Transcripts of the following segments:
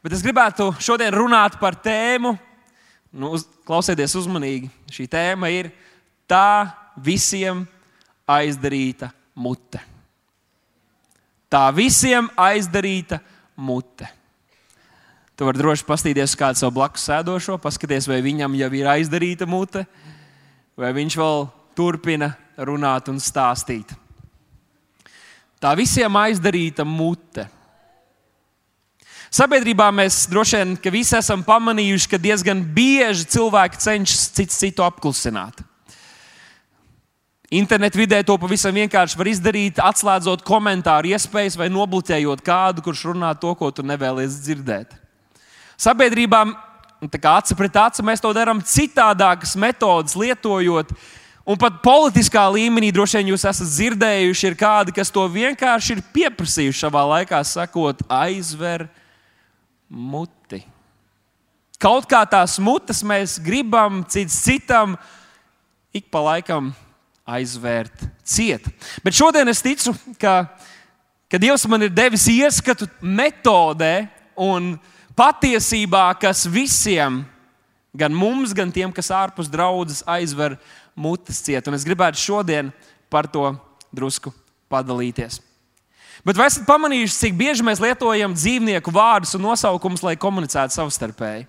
Bet es gribētu šodien runāt par tēmu, nu, uz, klausieties uzmanīgi. Šī tēma ir tā visiem aizdarīta mute. Tā visiem aizdarīta mute. Tu vari droši paskatīties, kāds savu blakus sēdošo, paskatīties, vai viņam jau ir aizdarīta mute, vai viņš vēl turpina runāt un stāstīt. Tā visiem aizdarīta mute. Sabiedrībā mēs droši vien visi esam pamanījuši, ka diezgan bieži cilvēki cenšas cits citu apklusināt. Internet vidē to pavisam vienkārši var izdarīt, atslēdzot komentāru iespējas vai nobloķējot kādu, kurš runā to, ko tu nevēlies dzirdēt. Sabiedrībā, kā aci pret aci, mēs to darām citādākas metodas, lietojot. Un pat politiskā līmenī droši vien jūs esat dzirdējuši, ir kādi, kas to vienkārši ir pieprasījuši savā laikā, sakot, aizver muti. Kaut kā tās mutes mēs gribam cits citam ik pa laikam aizvērt ciet. Bet šodien es ticu, ka, ka Dievs man ir devis ieskatu metodē un patiesībā, kas visiem, gan mums, gan tiem, kas ārpus draudzes aizver mutes ciet. Un es gribētu šodien par to drusku padalīties. Bet vai esat pamanījuši, cik bieži mēs lietojam dzīvnieku vārdus un nosaukumus, lai komunicētu savstarpēji?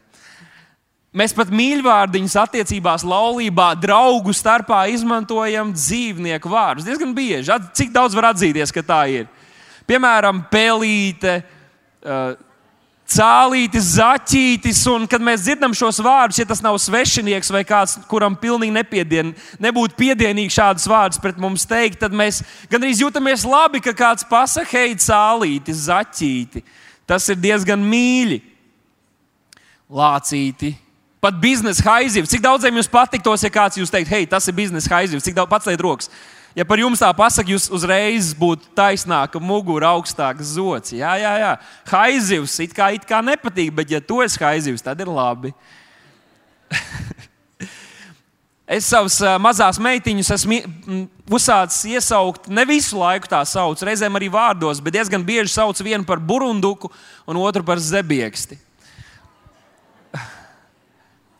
Mēs pat mīļvārdiņus attiecībās, laulībā, draugu starpā izmantojam dzīvnieku vārdus. Diezgan bieži. Cik daudz var atzīties, ka tā ir? Piemēram, pelīte, uh, cālītis, zaķītis. Un, kad mēs dzirdam šos vārdus, ja tas nav svešinieks vai kāds, kuram pilnīgi nepiedien, nebūtu piedienīgi šādus vārdus pret mums teikt, tad mēs gandrīz jūtamies labi, ka kāds pasakā, hei, cālītis, zaķīti. Tas ir diezgan mīļi. Lācīti. Pat biznesa haizivs. Cik daudziem jums patiktos, ja kāds jūs teikt, hei, tas ir biznesa haizivs? Cik daudz pats teikt rokas? Ja par jums tā pasakā, jūs uzreiz būtu taisnāka mugura, augstāks zots. Jā, jā, jā. Haizivs it kā, it kā nepatīk, bet ja tu esi haizivs, tad ir labi. es savus mazās meitiņus esmu uzsācis iesaukt, ne visu laiku tā sauc, reizēm arī vārdos, bet diezgan bieži sauc vienu par burunduku un otru par zebieksti.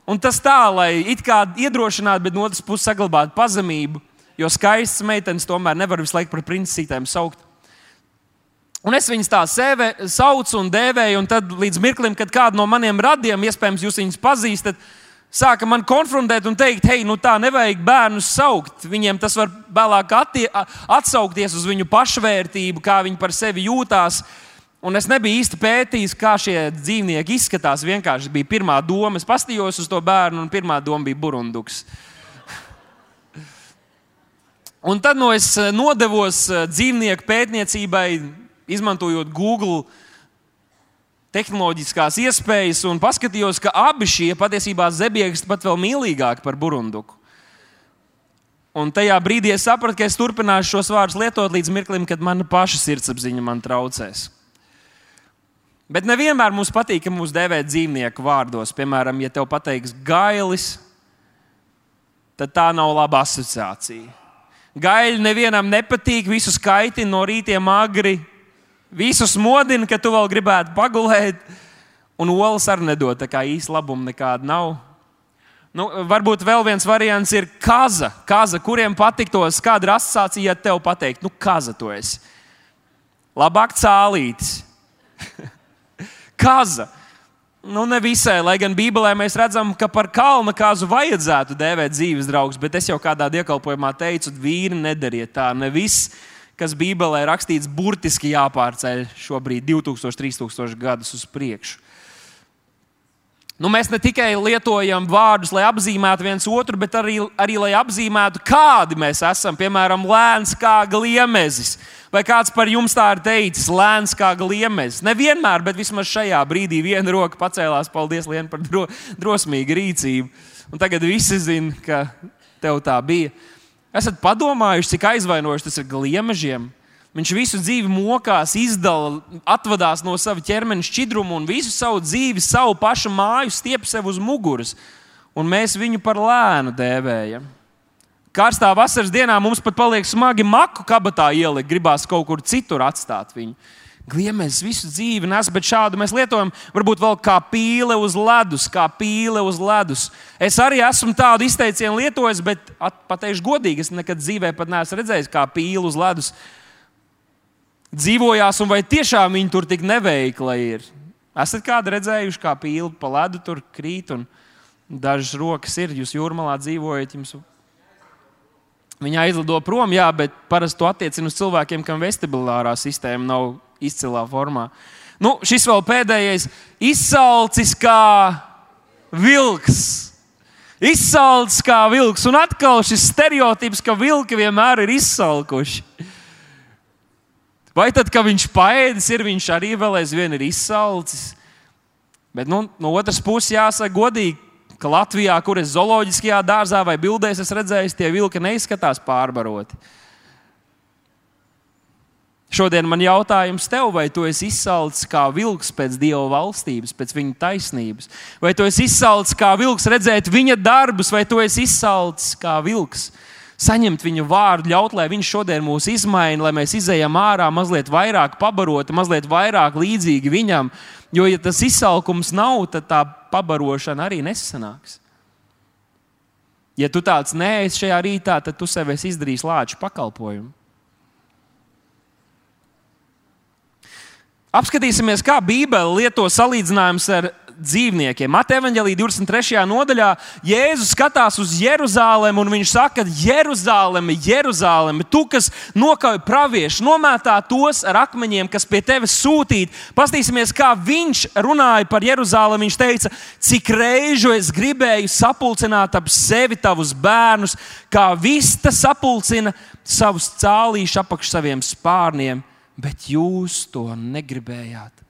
Un tas tā, lai it kā iedrošinātu, bet no otras puses saglabātu pazemību. Jo skaistas meitenes tomēr nevar visu laiku par princesītēm saukt. Un es viņas tā sēve, saucu un dēvēju, un tad līdz mirklim, kad kādu no maniem radiem, iespējams, jūs viņus pazīstat, sāka man konfrontēt un teikt, hei, nu tā nevajag bērnus saukt. Viņiem tas var vēlāk attie, atsaukties uz viņu pašvērtību, kā viņi par sevi jūtās. Un es nebiju īsti pētījis, kā šie dzīvnieki izskatās. Vienkārši bija pirmā doma. Es pastījos uz to bērnu, un pirmā doma bija burunduks. Un tad no es eh, nodevos eh, dzīvnieku pētniecībai, izmantojot Google tehnoloģiskās iespējas, un paskatījos, ka abi šie patiesībā zebieksti pat vēl mīlīgāki par burunduku. Un tajā brīdī es sapratu, ka es turpināšu šos vārdus lietot līdz mirklim, kad mana paša sirdsapziņa man traucēs. Bet nevienmēr mums patīk, ka mūs dēvē dzīvnieku vārdos. Piemēram, ja tev pateiks gailis, tad tā nav laba asociācija. Gaļa nevienam nepatīk, visus kaitina no rītiem agri, visus modina, ka tu vēl gribētu pagulēt. Un olas arī nedod, tā kā īsta labuma nekāda nav. Nu, varbūt vēl viens variants ir kaza. kaza kuriem patiktos, kāda ir asociācija, ja tev pateikt, nu, kaza tu esi. Labāk cālītis. kaza. Nu, ne visai, lai gan Bībelē mēs redzam, ka par kalna kāzu vajadzētu dēvēt dzīves draugus, bet es jau kādā iekalpojumā teicu, vīri nedariet tā. Ne viss, kas Bībelē rakstīts, burtiski jāpārceļ šobrīd, 2000, 3000 gadus uz priekšu. Nu, mēs ne tikai lietojam vārdus, lai apzīmētu viens otru, bet arī, arī lai apzīmētu, kādi mēs esam. Piemēram, lēns kā gliemezis. Vai kāds par jums tā ir teicis, lēns kā gliemezis? Nevienmēr, bet vismaz šajā brīdī viena roka pacēlās. Paldies, Lien, par dro, drosmīgu rīcību. Un tagad visi zina, ka tev tā bija. Esat padomājuši, cik aizvainojuši tas ir gliemežiem? Viņš visu dzīvi mokās, izdala, atvadās no sava ķermeņa šķidruma un visu savu dzīvi, savu pašu māju stiep sev uz muguras. Un mēs viņu par lēnu dēvējam. Karstā vasaras dienā mums pat paliek smagi maku kabatā ielikt, gribās kaut kur citur atstāt viņu. Gliemēs visu dzīvi nes, bet šādu mēs lietojam varbūt vēl kā pīle uz ledus, kā pīle uz ledus. Es arī esmu tādu izteicienu lietojis, bet pateikšu godīgi, es nekad dzīvē pat neesmu redzējis kā pīle uz ledus. Dzīvojās, un vai tiešām viņi tur tik neveikli ir? Esat kādu redzējuši, kā pīle pa ledu tur krīt, un dažas rokas ir, jūs jūrmalā dzīvojat, jums Viņa aizlido prom, jā, bet parasti to attiecina uz cilvēkiem, kam vestibulārā sistēma nav izcilā formā. Nu, šis vēl pēdējais - izsalcis kā vilks. Izsalcis kā vilks, un atkal šis stereotips, ka vilki vienmēr ir izsalkuši. Vai tad, kad viņš paēdis, ir viņš arī vēl aizvien izsalcis? Bet nu, no otras puses, jāsaka, godīgi, ka Latvijā, kur es zooloģiskajā dārzā vai bildēs esmu redzējis, tie vilki neizskatās pārbaroti. Šodien man jautājums tev, vai tu esi izsalcis kā vilks pēc dieva valstības, pēc viņa taisnības, vai tu esi izsalcis kā vilks redzēt viņa darbus, vai tu esi izsalcis kā vilks saņemt viņa vārdu, ļaut, lai viņš šodien mūs izmaina, lai mēs izējām ārā mazliet vairāk pabaroti, mazliet vairāk līdzīgi viņam. Jo, ja tas izsalkums nav, tad tā pabarošana arī nesanāks. Ja tu tāds neesi šajā rītā, tad tu sev esi izdarījis lāču pakalpojumu. Apskatīsimies, kā Bībele lieto salīdzinājumus ar dzīvniekiem. Mateja Vāģelī 23. nodaļā Jēzus skatās uz Jeruzalemi un viņš saka, Jeruzalemi, Jeruzalemi, tu, kas nokauj praviešu, nomētā tos ar akmeņiem, kas pie tevis sūtīti. Pastīsimies, kā viņš runāja par Jeruzalemi. Viņš teica, cik reižu es gribēju sapulcināt ap sevi tavus bērnus, kā vista sapulcina savus cālīšus apakš saviem spārniem bet jūs to negribējāt.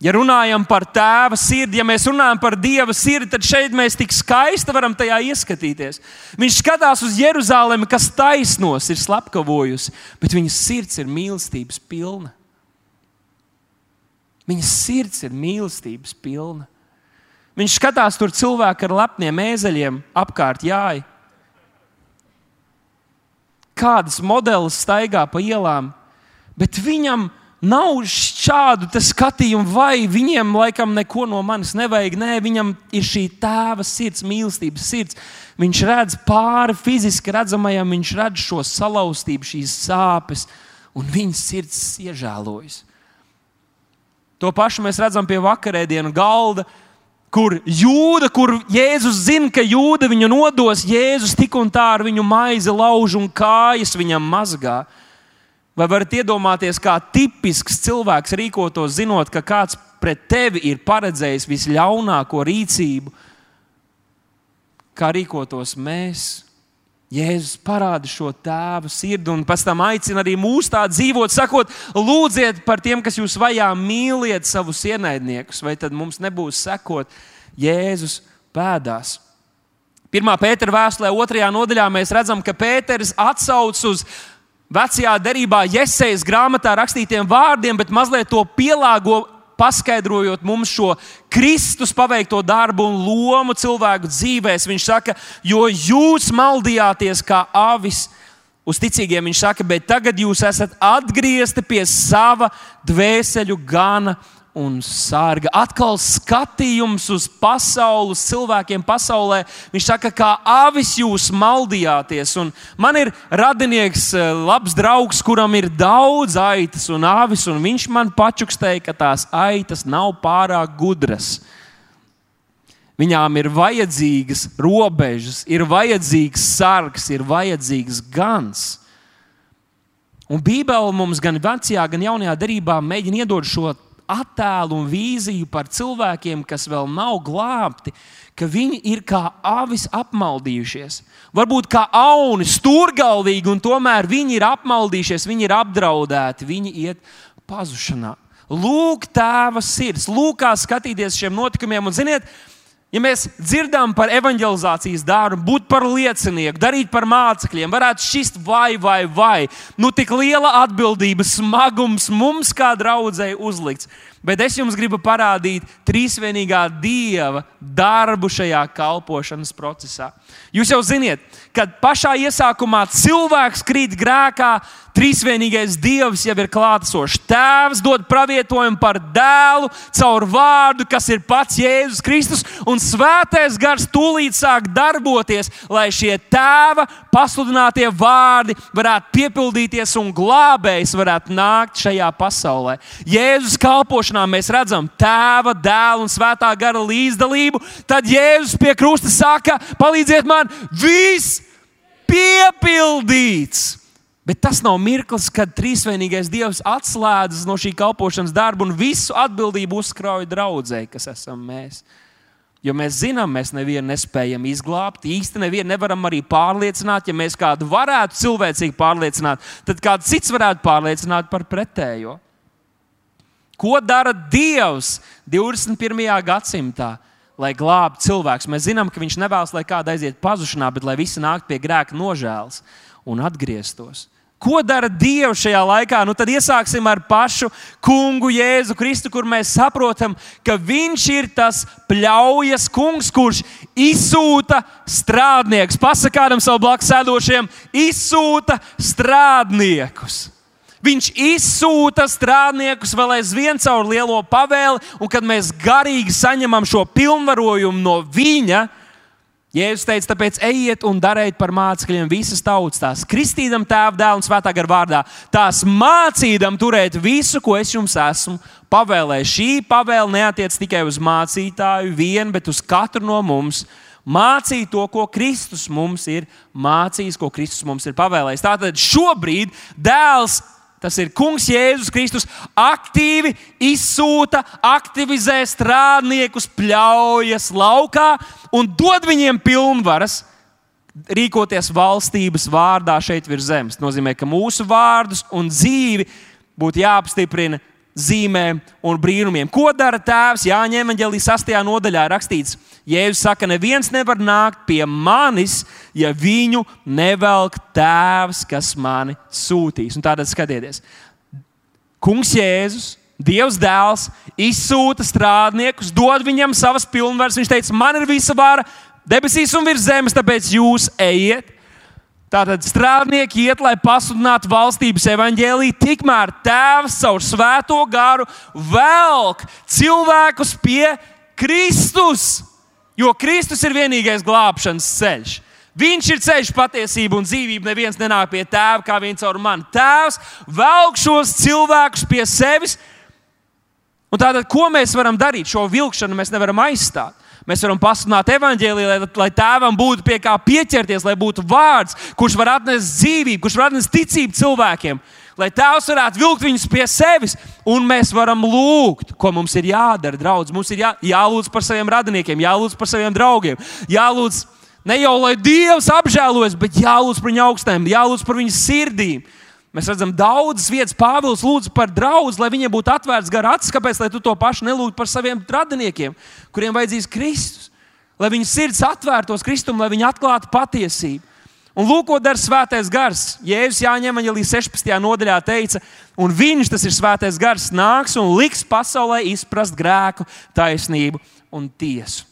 Ja runājam par tēva sirdi, ja mēs runājam par dieva sirdi, tad šeit mēs tik skaisti varam tajā ieskatīties. Viņš skatās uz Jeruzalemi, kas taisnos ir slepkavojusi, bet viņas sirds ir mīlestības pilna. Viņas sirds ir mīlestības pilna. Viņš skatās tur cilvēku ar lepniem ēzeļiem apkārt jāj. Kādas modelis staigā pa ielām, bet viņam nav šādu skatījumu, vai viņiem laikam neko no manis nevajag. Nē, viņam ir šī tēva sirds, mīlestības sirds. Viņš redz pāri fiziski redzamajam, viņš redz šo salauztību, šīs sāpes, un viņa sirds iežēlojas. To pašu mēs redzam pie vakarēdienu galda, kur jūda, kur Jēzus zina, ka jūda viņu nodos, Jēzus tik un tā ar viņu maizi lauž un kājas viņam mazgā. Vai varat iedomāties, kā tipisks cilvēks rīkotos, zinot, ka kāds pret tevi ir paredzējis visļaunāko rīcību, kā rīkotos mēs? Jēzus parāda šo tēvu sirdi un pēc tam aicina arī mūs tā dzīvot, sakot, lūdziet par tiem, kas jūs vajā, mīliet savus ienaidniekus, vai tad mums nebūs sekot Jēzus pēdās. Pirmā Pētera vēstulē, otrajā nodaļā mēs redzam, ka Pēters atsaucas uz vecajā derībā, Jēzus grāmatā rakstītiem vārdiem, bet mazliet to pielāgo, paskaidrojot mums šo Kristus paveikto darbu un lomu cilvēku dzīvēs. Viņš saka, jo jūs maldījāties kā avis. Uz ticīgiem viņš saka, bet tagad jūs esat atgriezti pie sava dvēseļu gana un sārga. Atkal skatījums uz pasauli, uz cilvēkiem pasaulē. Viņš saka, kā avis jūs maldījāties. Un man ir radinieks, eh, labs draugs, kuram ir daudz aitas un avis, un viņš man pačukstēja, ka tās aitas nav pārāk gudras. Viņām ir vajadzīgas robežas, ir vajadzīgs sargs, ir vajadzīgs gans. Un Bībele mums gan vecajā, gan jaunajā darbā mēģina iedot šo attēlu un vīziju par cilvēkiem, kas vēl nav glābti, ka viņi ir kā avis apmaldījušies. Varbūt kā auni, stūrgalvīgi, un tomēr viņi ir apmaldījušies, viņi ir apdraudēti, viņi iet pazušanā. Lūk, tēva sirds, lūk, kā skatīties šiem notikumiem. Un, ziniet, Ja mēs dzirdam par evanģelizācijas darbu, būt par liecinieku, darīt par mācekļiem, varētu šķist vai, vai, vai. Nu, tik liela atbildības smagums mums kā draudzēji uzlikts. Bet es jums gribu parādīt trīsvienīgā dieva darbu šajā kalpošanas procesā. Jūs jau zināt, kad pašā iesākumā cilvēks krīt grēkā, Trīsvienīgais Dievs jau ir klātesošs. Tēvs dod pravietojumu par dēlu caur vārdu, kas ir pats Jēzus Kristus, un svētais gars tūlīt sāk darboties, lai šie tēva pasludinātie vārdi varētu piepildīties un glābējs varētu nākt šajā pasaulē. Jēzus kalpošanā mēs redzam tēva, dēla un svētā gara līdzdalību. Tad Jēzus pie krusta saka: Palīdziet man, viss piepildīts! Bet tas nav mirklis, kad trīsvienīgais Dievs atslēdzas no šī kalpošanas darba un visu atbildību uzkrauj draudzē, kas esam mēs. Jo mēs zinām, mēs nevienu nespējam izglābt, īsti nevienu nevaram arī pārliecināt. Ja mēs kādu varētu cilvēcīgi pārliecināt, tad kāds cits varētu pārliecināt par pretējo. Ko dara Dievs 21. gadsimtā, lai glābtu cilvēkus? Mēs zinām, ka Viņš nevēlas, lai kāda aiziet pazušanā, bet lai visi nāktu pie grēka nožēlas un atgrieztos. Ko dara Dievs šajā laikā? Nu, tad iesāksim ar pašu kungu Jēzu Kristu, kur mēs saprotam, ka Viņš ir tas pļaujas kungs, kurš izsūta strādniekus. Pasakādam savu blakus sēdošiem, izsūta strādniekus. Viņš izsūta strādniekus vēl aizvien caur lielo pavēli, un kad mēs garīgi saņemam šo pilnvarojumu no viņa, Jēzus teica, tāpēc ejiet un dariet par mācekļiem visas tautas, tās kristīdam, tēva, dēla un svētā gara vārdā, tās mācīdam turēt visu, ko es jums esmu pavēlējis. Šī pavēle neatiec tikai uz mācītāju vienu, bet uz katru no mums. Mācīt to, ko Kristus mums ir mācījis, ko Kristus mums ir pavēlējis. Tātad šobrīd dēls Tas ir Kungs Jēzus Kristus aktīvi izsūta, aktivizē strādniekus, pļaujas laukā un dod viņiem pilnvaras rīkoties valstības vārdā šeit virs zemes. Tas nozīmē, ka mūsu vārdus un dzīvi būtu jāapstiprina zīmēm un brīnumiem. Ko dara tēvs? Jāņem evanģēlijas 8. nodaļā rakstīts. Jēzus saka, neviens nevar nākt pie manis, ja viņu nevelk tēvs, kas mani sūtīs. Un tātad skatieties, Kungs Jēzus. Dievs dēls izsūta strādniekus, dod viņam savas pilnvaras. Viņš teica, man ir visa vara debesīs un virs zemes, tāpēc jūs ejiet Tātad strādnieki iet, lai pasludinātu valstības evaņģēlīju, tikmēr Tēvs caur svēto garu velk cilvēkus pie Kristus. Jo Kristus ir vienīgais glābšanas ceļš. Viņš ir ceļš, patiesība un dzīvība. Neviens nenāk pie tēva kā viens caur mani. Tēvs velk šos cilvēkus pie sevis. Un tātad, ko mēs varam darīt? Šo vilkšanu mēs nevaram aizstāt. Mēs varam pasludināt evaņģēlīju, lai, lai tēvam būtu pie kā pieķerties, lai būtu vārds, kurš var atnest dzīvību, kurš var atnest ticību cilvēkiem. Lai tēvs varētu vilkt viņus pie sevis, un mēs varam lūgt, ko mums ir jādara, draugs. Mums ir jā, jālūdz par saviem radiniekiem, jālūdz par saviem draugiem, jālūdz ne jau lai Dievs apžēlojas, bet jālūdz par viņu augstēm, jālūdz par viņu sirdīm. Mēs redzam, daudzas vietas Pāvils lūdz par draugu, lai viņiem būtu atvērts gar acis. Kāpēc tu to pašu nelūdz par saviem radiniekiem, kuriem vajadzīgs Kristus? Lai viņu sirds atvērtos Kristum, lai viņi atklātu patiesību. Un lūk, ko dara svētais gars. Jēzus viņa līdz 16. nodaļā teica, un viņš, tas ir svētais gars, nāks un liks pasaulē izprast grēku, taisnību un tiesu.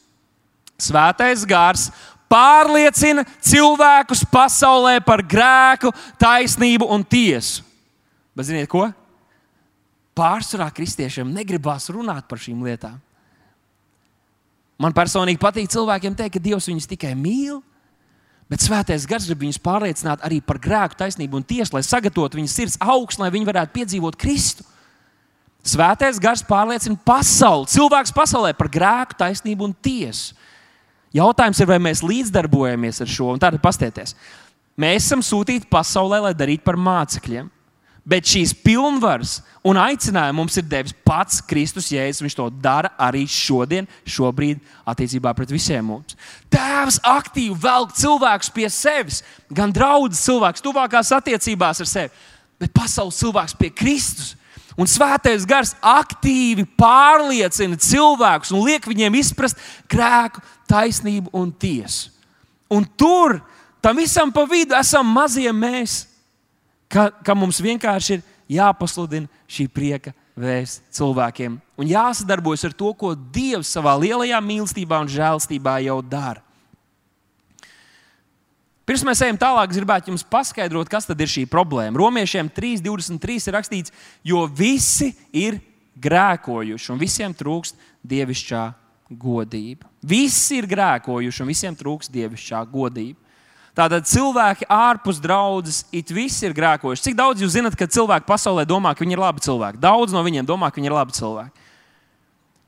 Svētais gars pārliecina cilvēkus pasaulē par grēku, taisnību un tiesu. Bet ziniet, ko? Pārsvarā kristiešiem negribās runāt par šīm lietām. Man personīgi patīk cilvēkiem teikt, ka Dievs viņus tikai mīl, bet Svētais Gars grib viņus pārliecināt arī par grēku, taisnību un tiesu, lai sagatavotu viņu sirds augstu, lai viņi varētu piedzīvot Kristu. Svētais Gars pārliecina pasauli, cilvēks pasaulē par grēku, taisnību un tiesu. Jautājums ir, vai mēs līdzdarbojamies ar šo. Tātad pastieties. Mēs esam sūtīti pasaulē, lai darītu par mācekļiem. Bet šīs pilnvaras un aicinājumu mums ir devis pats Kristus Jēzus. Viņš to dara arī šodien, šobrīd, attiecībā pret visiem mums. Tēvs aktīvi velk cilvēkus pie sevis, gan draugus cilvēkus, tuvākās attiecībās ar sevi, bet pasaules cilvēks pie Kristus. Un svētais gars aktīvi pārliecina cilvēkus un liek viņiem izprast grēku, taisnību un tiesu. Un tur tam visam pa vidu esam mazie mēs, ka, ka mums vienkārši ir jāpasludina šī prieka vēst cilvēkiem. Un jāsadarbojas ar to, ko Dievs savā lielajā mīlestībā un žēlstībā jau dara. Pirms mēs ejam tālāk, gribētu jums paskaidrot, kas ir šī problēma. Romiešiem 3.23 ir rakstīts, jo visi ir grēkojuši un visiem trūkst dievišķā godība. Visi ir grēkojuši un visiem trūkst dievišķā godība. Tātad cilvēki ārpus draudzes, it visi ir grēkojuši. Cik daudz jūs zinat, ka cilvēki pasaulē domā, ka viņi ir labi cilvēki? Daudz no viņiem domā, ka viņi ir labi cilvēki.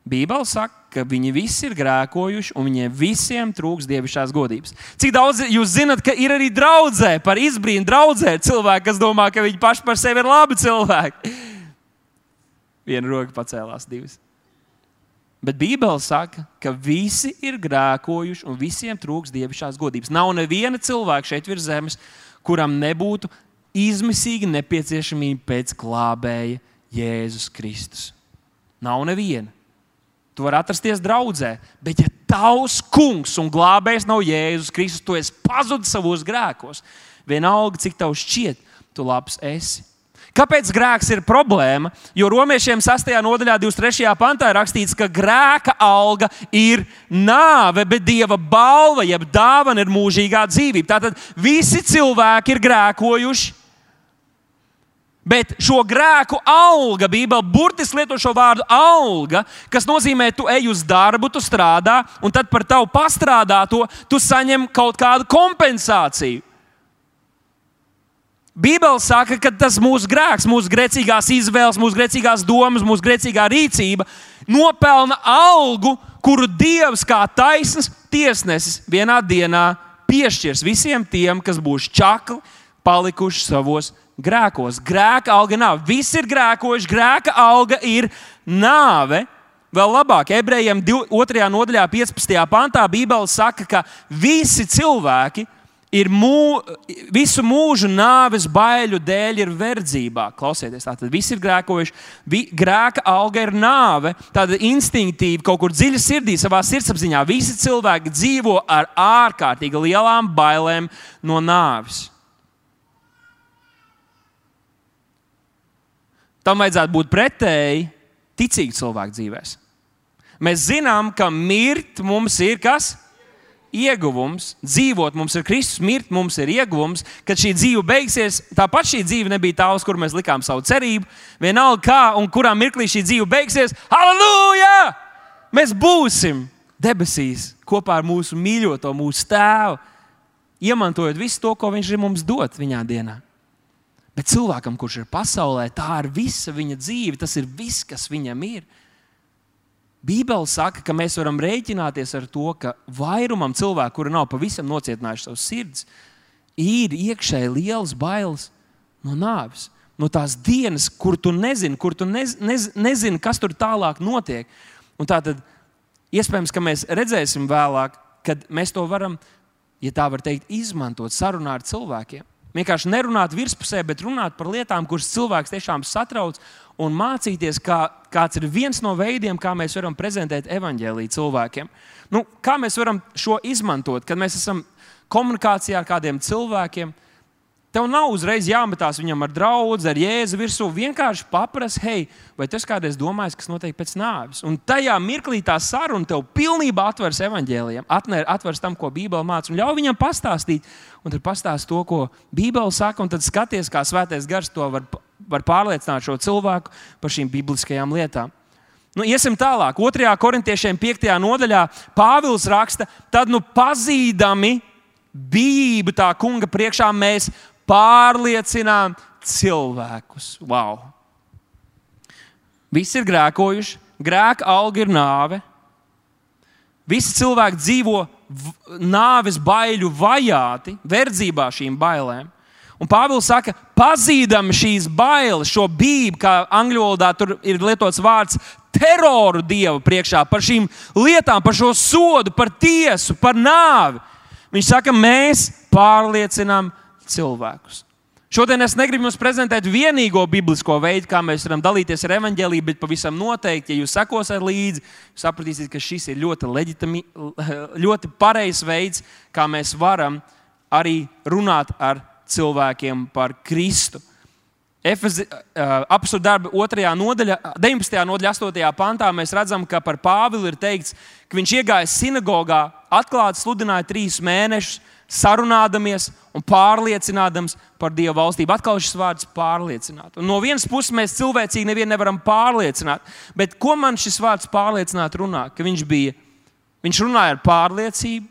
Bībele saka, ka viņi visi ir grēkojuši un viņiem visiem trūks dievišķās godības. Cik daudz jūs zinat, ka ir arī draudzē, par izbrīnu draudzē cilvēki, kas domā, ka viņi paši par sevi ir labi cilvēki? Viena roka pacēlās, divas. Bet Bībele saka, ka visi ir grēkojuši un visiem trūks dievišķās godības. Nav neviena cilvēka šeit virs zemes, kuram nebūtu izmisīga nepieciešamība pēc glābēja Jēzus Kristus. Nav neviena. Tu vari atrasties draudzē, bet ja tavs kungs un glābējs nav Jēzus Kristus, tu esi pazudis savos grēkos. Vienalga, cik tev šķiet, tu labs esi. Kāpēc grēks ir problēma? Jo romiešiem 6. nodaļā, 23. pantā ir rakstīts, ka grēka alga ir nāve, bet dieva balva, jeb dāvana ir mūžīgā dzīvība. Tātad visi cilvēki ir grēkojuši. Bet šo grēku alga, Bībele burtiski lieto šo vārdu alga, kas nozīmē, tu ej uz darbu, tu strādā, un tad par tavu pastrādāto tu saņem kaut kādu kompensāciju. Bībele saka, ka tas mūsu grēks, mūsu grēcīgās izvēles, mūsu grēcīgās domas, mūsu grēcīgā rīcība nopelna algu, kuru Dievs kā taisns tiesnesis vienā dienā piešķirs visiem tiem, kas būs čakli, palikuši savos grēkos. Grēka alga nav. Visi ir grēkojuši, grēka alga ir nāve. Vēl labāk, ebrejiem 2. nodaļā, 15. pantā, Bībele saka, ka visi cilvēki ir mū, visu mūžu nāves baiļu dēļ ir verdzībā. Klausieties, tātad viss ir grēkojuši. Vi, grēka alga ir nāve, tāda instinktīva, kaut kur dziļi sirdī, savā sirdsapziņā. Visi cilvēki dzīvo ar ārkārtīgi lielām bailēm no nāves. Tam vajadzētu būt pretēji ticīgu cilvēku dzīvēm. Mēs zinām, ka mirt mums ir kas? ieguvums, dzīvot mums ir Kristus, mirt mums ir ieguvums, kad šī dzīve beigsies. Tāpat šī dzīve nebija tā, uz kuru mēs likām savu cerību. Vienalga, kā un kurā mirklī šī dzīve beigsies, halleluja! Mēs būsim debesīs kopā ar mūsu mīļoto, mūsu tēvu, iemantojot visu to, ko viņš ir mums dot viņā dienā. Bet cilvēkam, kurš ir pasaulē, tā ir visa viņa dzīve, tas ir viss, kas viņam ir. Bībele saka, ka mēs varam rēķināties ar to, ka vairumam cilvēku, kuri nav pavisam nocietinājuši savus sirdis, ir iekšēji liels bailes no nāves. No tās dienas, kur tu nezini, kur tu nez, nez, nezini, kas tur tālāk notiek. Un tā tad iespējams, ka mēs redzēsim vēlāk, kad mēs to varam, ja tā var teikt, izmantot sarunā ar cilvēkiem. Vienkārši nerunāt virspusē, bet runāt par lietām, kuras cilvēks tiešām satrauc un mācīties, kā, kāds ir viens no veidiem, kā mēs varam prezentēt evaņģēlīju cilvēkiem. Nu, kā mēs varam šo izmantot, kad mēs esam komunikācijā ar kādiem cilvēkiem? Tev nav uzreiz jāmetās viņam ar draugu, ar jēzu virsū. Vienkārši paprasti, hei, vai tas kādreiz domājis, kas notiek pēc nāves? Un tajā mirklī tā saruna tev pilnībā atvers evaņģēliem, atvers tam, ko Bībele māca, un ļauj viņam pastāstīt. Un tad pastāst to, ko Bībele saka, un tad skaties, kā svētais gars to var var pārliecināt šo cilvēku par šīm bibliskajām lietām. Nu, iesim tālāk. 2. korintiešiem 5. nodaļā Pāvils raksta, tad nu pazīdami bijību tā kunga priekšā mēs pārliecinām cilvēkus. Wow! Visi ir grēkojuši, grēka alga ir nāve. Visi cilvēki dzīvo nāves baiļu vajāti, verdzībā šīm bailēm. Un Pāvils saka, pazīdami šīs bailes, šo bību, kā angļu valodā tur ir lietots vārds, teroru dievu priekšā, par šīm lietām, par šo sodu, par tiesu, par nāvi. Viņš saka, mēs pārliecinām cilvēkus. Šodien es negribu jums prezentēt vienīgo biblisko veidu, kā mēs varam dalīties ar evaņģēlīju, bet pavisam noteikti, ja jūs sekosiet līdzi, sapratīsiet, ka šis ir ļoti, leģitimi, ļoti pareizs veids, kā mēs varam arī runāt ar cilvēkiem par Kristu. Apstākļu darba 2. nodaļā, 19. nodaļā, 8. pantā mēs redzam, ka par Pāvilu ir teikts, ka viņš iegāja sinagogā, atklāti sludināja trīs mēnešus, sarunādamies un pārliecinādams par Dieva valstību. Atkal šis vārds pārliecināt. Un no vienas puses mēs cilvēcīgi nevienu nevaram pārliecināt, bet ko man šis vārds pārliecināt runā? Ka viņš bija, viņš runāja ar pārliecību,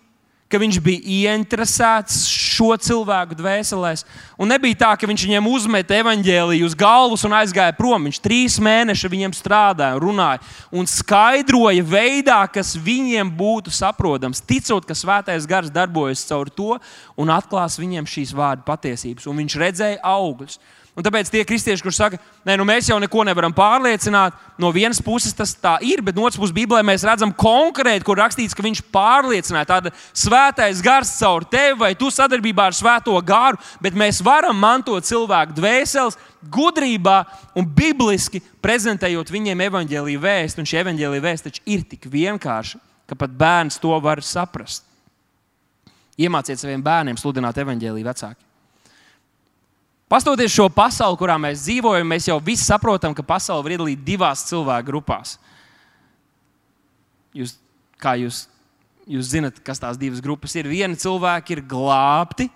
ka viņš bija ieinteresēts šo cilvēku dvēselēs. Un nebija tā, ka viņš viņiem uzmeta evaņģēliju uz galvas un aizgāja prom. Viņš trīs mēnešus viņiem strādāja, runāja un skaidroja veidā, kas viņiem būtu saprotams, ticot, ka svētais gars darbojas caur to un atklās viņiem šīs vārdu patiesības. Un viņš redzēja augļus. Un tāpēc tie kristieši, kuriem saka, ka nu, mēs jau neko nevaram pārliecināt, no vienas puses tas tā ir, bet no otras puses Bībelē mēs redzam konkrēti, kur rakstīts, ka viņš pārliecināja tādu svētais gars caur tevi vai tu sadarbībā ar svēto gāru, bet mēs varam mantot cilvēku dvēseles gudrībā un bibliski prezentējot viņiem evaņģēlīju vēstu. Un šī evaņģēlīja vēsts taču ir tik vienkārša, ka pat bērns to var saprast. Iemāciet saviem bērniem sludināt evaņģēlīju vecāki. Pastoties šo pasauli, kurā mēs dzīvojam, mēs jau visi saprotam, ka pasaule var iedalīt divās cilvēku grupās. Jūs, kā jūs, jūs zinat, kas tās divas grupas ir? Viena cilvēka ir glābti,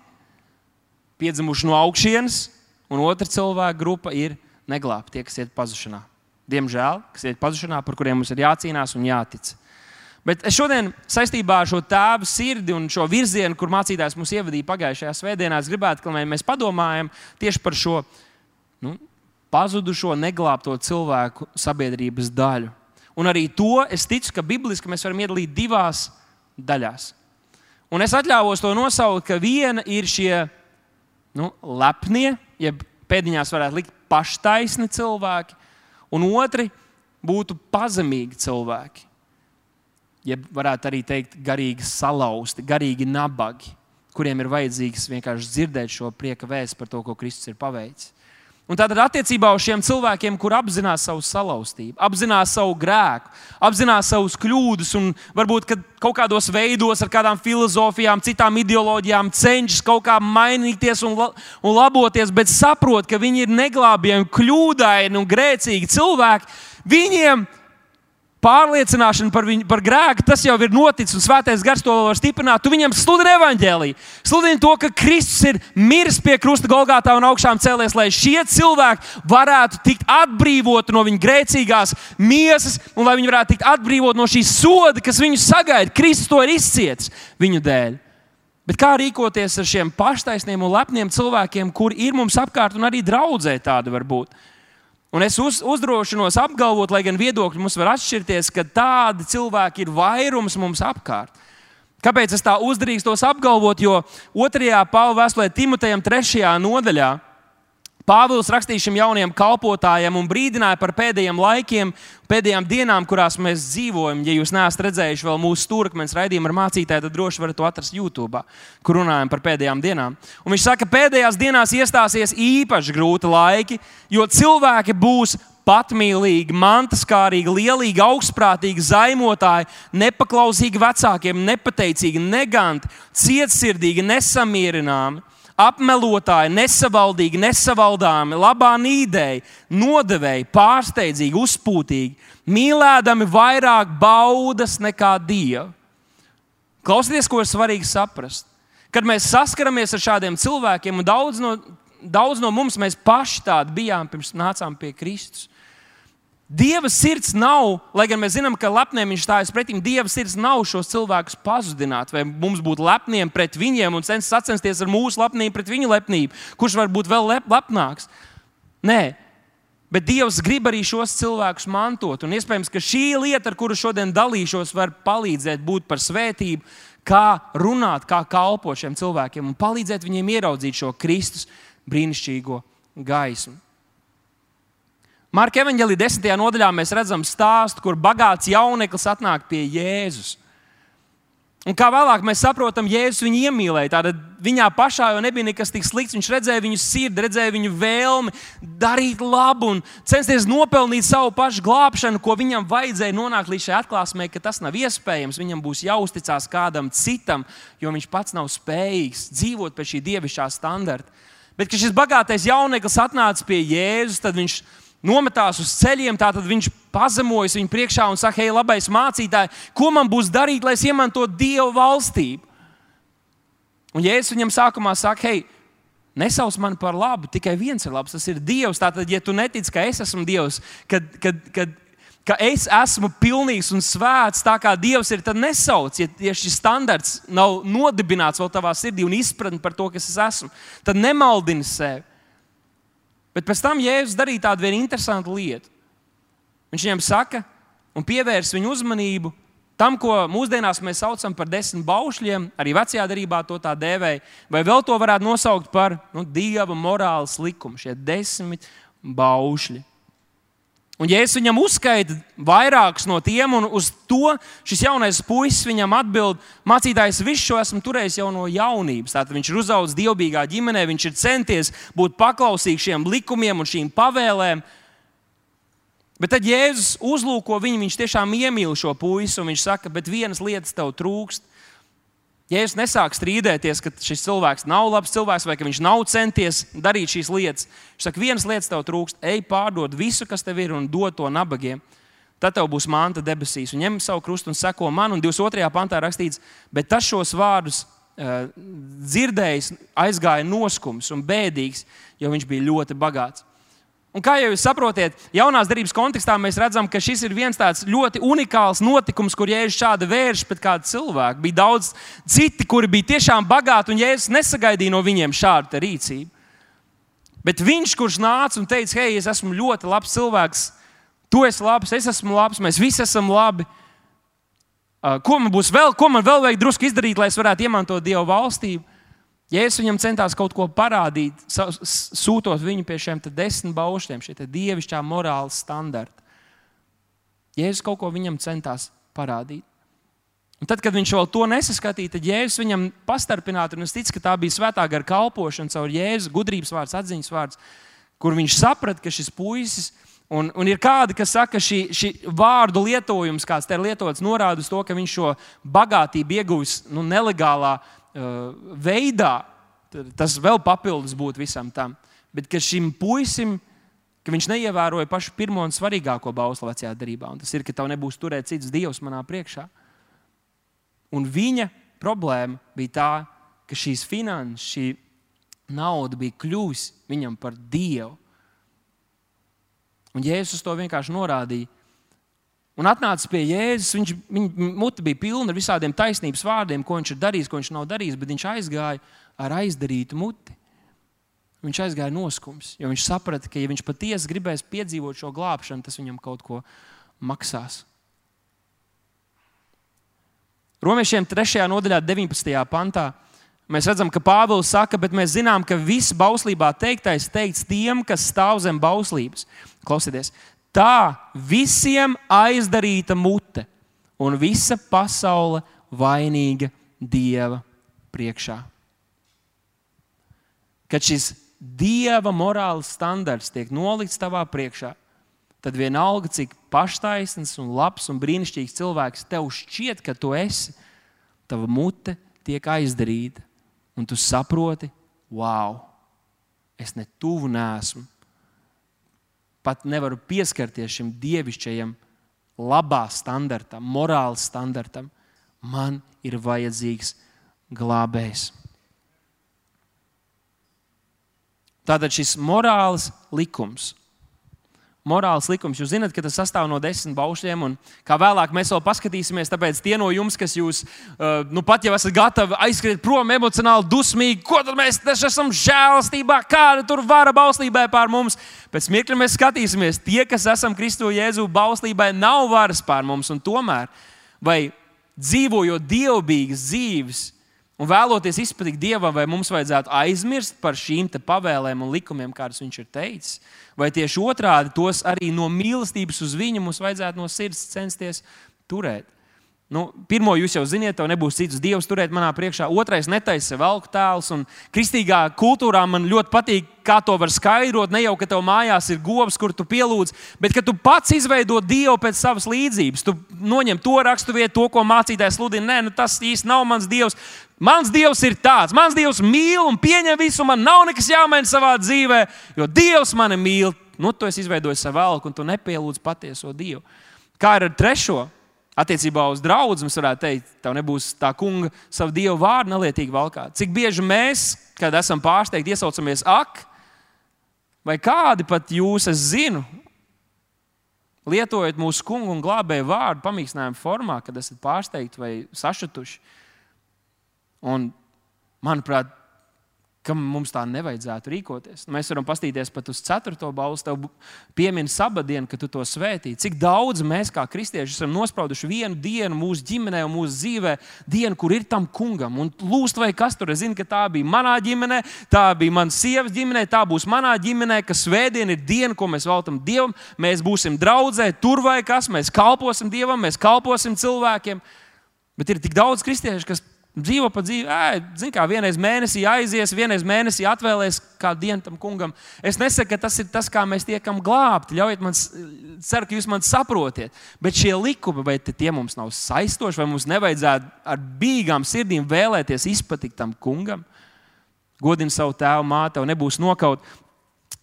piedzimuši no augšas, un otra cilvēka grupa ir neglābti, tie, kas iet pazušanā. Diemžēl, kas iet pazušanā, par kuriem mums ir jācīnās un jātic. Bet es šodien saistībā ar šo tēvu sirdi un šo virzienu, kur mācītājs mums ievadīja pagājušajā svētdienā, gribētu, lai mēs padomājam tieši par šo nu, pazudušo, neglābto cilvēku sabiedrības daļu. Un arī to es ticu, ka bibliski mēs varam iedalīt divās daļās. Un es atļāvos to nosaukt, ka viena ir šie nu, lepnie, jeb pēdiņās varētu likt paštaisni cilvēki, un otri būtu pazemīgi cilvēki jeb varētu arī teikt, garīgi salauzti, garīgi nabagi, kuriem ir vajadzīgs vienkārši dzirdēt šo prieka vēstu par to, ko Kristus ir paveicis. Un tātad attiecībā uz šiem cilvēkiem, kur apzinās savu salauztību, apzinās savu grēku, apzinās savus kļūdas un varbūt kaut kādos veidos, ar kādām filozofijām, citām ideoloģijām cenšas kaut kā mainīties un, la un laboties, bet saprot, ka viņi ir neglābjami, kļūdaini un grēcīgi cilvēki, viņiem ir pārliecināšana par, viņu, par grēku, tas jau ir noticis, un svētais gars to var stiprināt. Tu viņam sludini evaņģēlīju. Sludini to, ka Kristus ir miris pie krusta Golgātā un augšām cēlies, lai šie cilvēki varētu tikt atbrīvoti no viņa grēcīgās miesas, un lai viņi varētu tikt atbrīvoti no šīs soda, kas viņus sagaida. Kristus to ir izcietis viņu dēļ. Bet kā rīkoties ar šiem paštaisniem un lepniem cilvēkiem, kuri ir mums apkārt, un arī draudzē tādi var būt? Un es uz, uzdrošinos apgalvot, lai gan viedokļi mums var atšķirties, ka tādi cilvēki ir vairums mums apkārt. Kāpēc es tā uzdrīkstos apgalvot? Jo 2. Pāvila vēstulē Timotejam 3. nodaļā Pāvils rakstīja šim jaunajam kalpotājam un brīdināja par pēdējiem laikiem, pēdējām dienām, kurās mēs dzīvojam. Ja jūs neesat redzējuši vēl mūsu stūrakmeņa raidījumu ar mācītāju, tad droši varat to atrast YouTube, kur runājam par pēdējām dienām. Un viņš saka, ka pēdējās dienās iestāsies īpaši grūti laiki, jo cilvēki būs patmīlīgi, mantaskārīgi, lielīgi, augstprātīgi, zaimotāji, nepaklausīgi vecākiem, nepateicīgi, neganti, cietsirdīgi, nesamierināmi apmelotāji, nesavaldīgi, nesavaldāmi, labā nīdēji, nodevēji, pārsteidzīgi, uzpūtīgi, mīlēdami vairāk baudas nekā dievu. Klausieties, ko ir svarīgi saprast. Kad mēs saskaramies ar šādiem cilvēkiem, un daudz no, daudz no mums paši tādi bijām pirms nācām pie Kristus, Dieva sirds nav, lai gan mēs zinām, ka lepniem viņš stājas pretim, Dieva sirds nav šos cilvēkus pazudināt, vai mums būt lepniem pret viņiem un sacensties ar mūsu lepnību pret viņu lepnību, kurš var būt vēl lep, lepnāks. Nē, bet Dievs grib arī šos cilvēkus mantot. Un iespējams, ka šī lieta, ar kuru šodien dalīšos, var palīdzēt būt par svētību, kā runāt, kā kalpot šiem cilvēkiem un palīdzēt viņiem ieraudzīt šo Kristus brīnišķīgo gaismu. Marka evanģēlī desmitajā nodaļā mēs redzam stāstu, kur bagāts jauneklis atnāk pie Jēzus. Un kā vēlāk mēs saprotam, Jēzus viņu iemīlēja. Tātad viņā pašā jau nebija nekas tik slikts. Viņš redzēja viņu sirdi, redzēja viņu vēlmi darīt labu un censties nopelnīt savu pašu glābšanu, ko viņam vajadzēja nonākt līdz šai atklāsmei, ka tas nav iespējams. Viņam būs jāuzticas kādam citam, jo viņš pats nav spējīgs dzīvot pēc šī dievišķā standarta. Bet, kad šis bagātais jauneklis atnāca pie Jēzus, tad viņš nometās uz ceļiem, tad viņš pazemojas viņu priekšā un saka, hei, labais mācītāj, ko man būs darīt, lai es iemantotu Dieva valstību? Un Jēzus viņam sākumā saka, hei, nesauc mani par labu, tikai viens ir labs, tas ir Dievs. Tātad, ja tu netici, ka es esmu Dievs, kad, kad, kad ka es esmu pilnīgs un svēts, tā kā Dievs ir, tad nesauc, ja, ja šis standarts nav nodibināts vēl tavā sirdī un izpratni par to, kas es esmu, tad nemaldini sevi. Bet pēc tam Jēzus darīja tādu vienu interesantu lietu. Viņš viņam saka, un pievērs viņu uzmanību tam, ko mūsdienās mēs saucam par desmit baušļiem, arī vecajā darbā to tā dēvēja, vai vēl to varētu nosaukt par nu, dieva morāles likumu, šie desmit baušļi. Un, ja es viņam uzskaitu vairākus no tiem, un uz to šis jaunais puisis viņam atbild, mācītājs, visu šo esmu turējis jau no jaunības. Tātad viņš ir uzaugusi dievbijīgā ģimenē, viņš ir centies būt paklausīgs šiem likumiem un šīm pavēlēm. Bet tad Jēzus uzlūko viņu, viņš tiešām iemīl šo puisi, un viņš saka, bet vienas lietas tev trūkst. Jēzus nesāk strīdēties, ka šis cilvēks nav labs cilvēks vai ka viņš nav centies darīt šīs lietas. Viņš saka, vienas lietas tev trūkst, ej pārdod visu, kas tev ir, un dod to nabagiem. Tad tev būs manta debesīs, un ņem savu krustu un seko man. Un 22. pantā rakstīts, bet tas šos vārdus uh, dzirdējis, aizgāja noskums un bēdīgs, jo viņš bija ļoti bagāts. Un kā jau jūs saprotat, jaunās darbības kontekstā mēs redzam, ka šis ir viens tāds ļoti unikāls notikums, kur Jēzus šādi vērš pret kādu cilvēku. Bija daudz citi, kuri bija tiešām bagāti, un Jēzus nesagaidīja no viņiem šādu rīcību. Bet viņš, kurš nāca un teica, hei, es esmu ļoti labs cilvēks, tu esi labs, es esmu labs, mēs visi esam labi. Ko man būs vēl, ko man vēl vajag drusku izdarīt, lai es varētu iemantot Dieva valstību? Jēzus viņam centās kaut ko parādīt, sūtot viņu pie šiem desmit baušļiem, šie dievišķā morāla standarta. Jēzus kaut ko viņam centās parādīt. Un tad, kad viņš vēl to nesaskatīja, tad Jēzus viņam pastarpināja, un es ticu, ka tā bija svētā gara kalpošana caur Jēzus gudrības vārdu, atziņas vārdu, kur viņš saprata, ka šis puisis ir. Un, un ir kādi, kas saka, ka šī, šī vārdu lietojums, kāds te ir lietots, norāda uz to, ka viņš šo bagātību ieguvis nu, nelegālā veidā, tas vēl papildus būtu visam tam. Bet ka šim puisim, ka viņš neievēroja pašu pirmo un svarīgāko bauslu vecajā darbā, un tas ir, ka tev nebūs turēt cits dievs manā priekšā. Un viņa problēma bija tā, ka šīs finanses, šī nauda bija kļuvusi viņam par dievu. Un Jēzus to vienkārši norādīja un atnāca pie Jēzus. Viņš, viņa mute bija pilna ar visādiem taisnības vārdiem, ko viņš ir darījis, ko viņš nav darījis, bet viņš aizgāja ar aizdarītu muti. Viņš aizgāja noskums, jo viņš saprata, ka, ja viņš patiesi gribēs piedzīvot šo glābšanu, tas viņam kaut ko maksās. Romiešiem 3. nodaļā, 19. pantā, mēs redzam, ka Pāvils saka, bet mēs zinām, ka viss bauslībā teiktais teikts tiem, kas stāv zem bauslības. Klausieties, Tā visiem aizdarīta mute un visa pasaule vainīga Dieva priekšā. Kad šis Dieva morāles standarts tiek nolikts tavā priekšā, tad vienalga, cik paštaisns un labs un brīnišķīgs cilvēks tev šķiet, ka tu esi, tava mute tiek aizdarīta, un tu saproti, wow, es ne tuvu nesmu pat nevaru pieskarties šim dievišķajam, labā standartam, morāles standartam. Man ir vajadzīgs glābējs. Tātad šis morāls likums morāls likums. Jūs zināt, ka tas sastāv no desmit baušļiem, un kā vēlāk mēs vēl paskatīsimies. Tāpēc tie no jums, kas jūs uh, nu pat jau esat gatavi aizskriet prom emocionāli, dusmīgi, ko tad mēs esam žēlastībā, kāda tur vara bauslībai pār mums. Pēc mirkļa mēs skatīsimies, tie, kas esam Kristu Jēzu bauslībai, nav varas pār mums, un tomēr, vai dzīvojot dievbijīgas dzīves, Un vēloties izpatikt Dievam, vai mums vajadzētu aizmirst par šīm pavēlēm un likumiem, kādas viņš ir teicis, vai tieši otrādi tos arī no mīlestības uz viņu mums vajadzētu no sirds censties turēt. Nu, pirmo jūs jau ziniet, tev nebūs cits dievs turēt manā priekšā. Otrais, netaisa velku tēls. Un kristīgā kultūrā man ļoti patīk, kā to var skaidrot. Ne jau, ka tev mājās ir govs, kur tu pielūdz, bet ka tu pats izveido dievu pēc savas līdzības. Tu noņem to raksturvietu, to, ko mācītājs sludina. Nē, nu, tas īsti nav mans dievs. Mans dievs ir tāds. Mans dievs mīl un pieņem visu. Man nav nekas jāmaina savā dzīvē, jo dievs mani mīl. Nu, tu esi izveidojis savu velku un tu nepielūdz patieso dievu. Kā ir ar trešo? Attiecībā uz draugu mēs varētu teikt, tev nebūs tā kunga savu dievu vārdu nelietīgi valkāt. Cik bieži mēs, kad esam pārsteigti, iesaucamies ak, vai kādi pat jūs, es zinu, lietojat mūsu kungu un glābēju vārdu pamīkstinājumu formā, kad esat pārsteigti vai sašutuši. Un, manuprāt, ka mums tā nevajadzētu rīkoties. Mēs varam paskatīties pat uz 4. balstu, tev piemina sabadienu, ka tu to svētī. Cik daudz mēs, kā kristieši, esam nosprauduši vienu dienu mūsu ģimenē mūsu dzīvē, dienu, kur ir tam kungam. Un lūst, vai kas tur zinu, ka tā bija manā ģimenē, tā bija manas sievas ģimenē, tā būs manā ģimenē, ka svētdiena ir diena, ko mēs veltam Dievam. Mēs būsim draudzē, tur vai kas, mēs kalposim Dievam, mēs kalposim cilvēkiem. Bet ir tik daudz kristiešu, kas Dzīvo pa dzīvi, zina, kā vienreiz mēnesī aizies, vienreiz mēnesī atvēlēs kādu dienu tam kungam. Es nesaku, ka tas ir tas, kā mēs tiekam glābti. Ļaujiet man, ceru, ka jūs man saprotiet. Bet šie likumi, vai tie mums nav saistoši, vai mums nevajadzētu ar bīgām sirdīm vēlēties izpatikt tam kungam? Godini savu tēvu, māti, tev nebūs nokaut.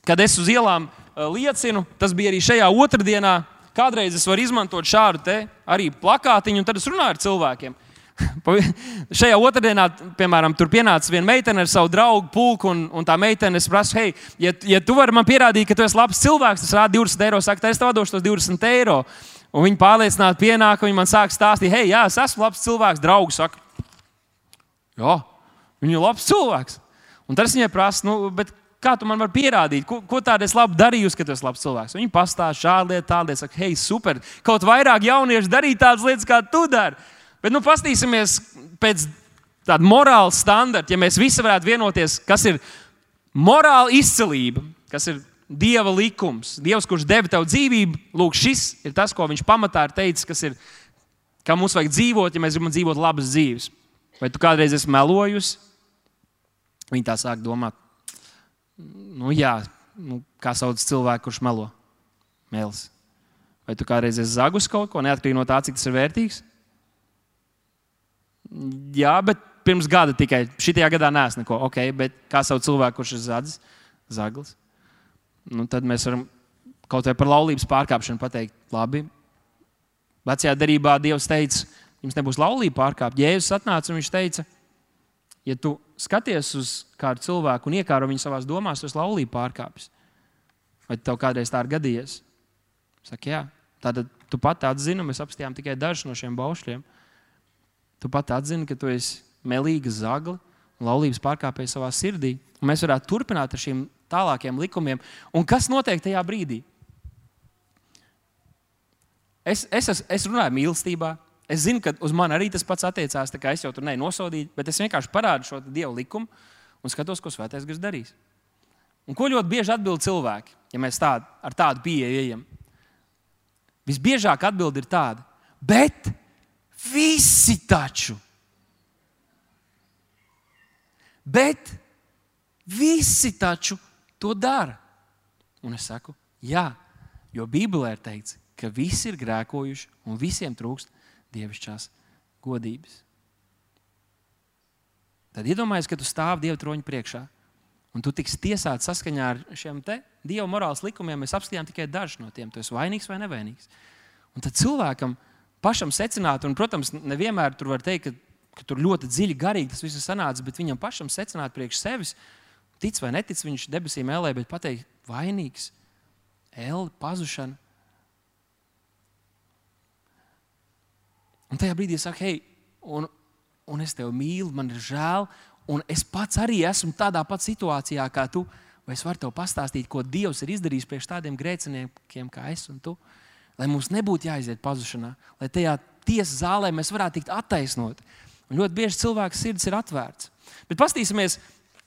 Kad es uz ielām liecinu, tas bija arī šajā otrdienā. Kādreiz es varu izmantot šādu arī plakātiņu, un tad es runāju ar cilvēkiem. Šajā otrdienā, piemēram, tur pienāca viena meitene ar savu draugu pulku, un, un tā meitene prasa, hei, ja, ja tu vari man pierādīt, ka tu esi labs cilvēks, tas rāda 20 eiro, saka, es tev došu tos 20 eiro. Un viņi pārliecināti pienāk, un viņi man sāk stāstīt, hei, jā, es esmu labs cilvēks, draugs saka, jā, viņa ir labs cilvēks. Un tad es viņai prasu, nu, kā tu man vari pierādīt, ko, ko tādu es labi darīju, ka tu esi labs cilvēks. Viņi pastāsta šādu lietu, tādu lietu, saka, hei, super, kaut vairāk jaunieši darīja tādas lietas, kā tu dari. Bet nu, paskatīsimies pēc tāda morāla standarta, ja mēs visi varētu vienoties, kas ir morāla izcelība, kas ir Dieva likums. Dievs, kurš deva tev dzīvību, lūk, šis ir tas, ko viņš pamatā ir teicis, kas ir, kā mums vajag dzīvot, ja mēs gribam dzīvot labas dzīves. Vai tu kādreiz esi melojusi? Viņi tā sāk domāt, nu jā, nu, kā sauc cilvēku, kurš melo? Mēls. Vai tu kādreiz esi zagus kaut ko, neatkarīgi no tā, cik tas ir vērtīgs? Jā, bet pirms gada tikai. Šajā gadā nē, neko. Ok, bet kā savu cilvēku, kurš ir zadzis, zaglis? Nu, tad mēs varam kaut vai par laulības pārkāpšanu pateikt, labi. Vecajā darbā Dievs teica, jums nebūs laulība pārkāpta. Jēzus atnāca un viņš teica, ja tu skaties uz kādu cilvēku un iekāro viņu savā domās, tas laulība pārkāpjas. Vai tev kādreiz tā ir gadījies? Saka, jā, tad tu pat atzini, mēs apstājām tikai dažus no šiem baušļiem. Tu pat atzini, ka tu esi melīga zagla, laulības pārkāpēja savā sirdī. Un mēs varētu turpināt ar šiem tālākiem likumiem. Un kas notiek tajā brīdī? Es, es, es, runāju mīlestībā. Es zinu, ka uz mani arī tas pats attiecās. Es jau tur nenosodīju, bet es vienkārši parādu šo dievu likumu un skatos, ko svētais gars darīs. Un ko ļoti bieži atbild cilvēki, ja mēs tādu, ar tādu pieeju ejam? Visbiežāk atbild ir tāda, bet Visi taču. Bet visi taču to dara. Un es saku, jā, jo Bībelē ir teikts, ka visi ir grēkojuši un visiem trūkst dievišķās godības. Tad iedomājieties, ka tu stāvi Dieva troņa priekšā un tu tiks tiesāts saskaņā ar šiem Dieva morāles likumiem. Mēs apskatījām tikai dažus no tiem. Tu esi vainīgs vai nevainīgs. Un tad cilvēkam ir pašam secināt, un, protams, nevienmēr tur var teikt, ka, ka tur ļoti dziļi garīgi tas viss ir sanācis, bet viņam pašam secināt priekš sevis, tic vai netic, viņš debesīm ēlē, bet pateikt, vainīgs, ēle, pazušana. Un tajā brīdī es saku, hei, un, un es tevi mīlu, man ir žēl, un es pats arī esmu tādā pat situācijā kā tu. Vai es varu tev pastāstīt, ko Dievs ir izdarījis priekš tādiem grēciniekiem kā es un tu? Lai mums nebūtu jāiziet pazušanā, lai tajā tiesas zālē mēs varētu tikt attaisnot. Un ļoti bieži cilvēks sirds ir atvērts. Bet paskatīsimies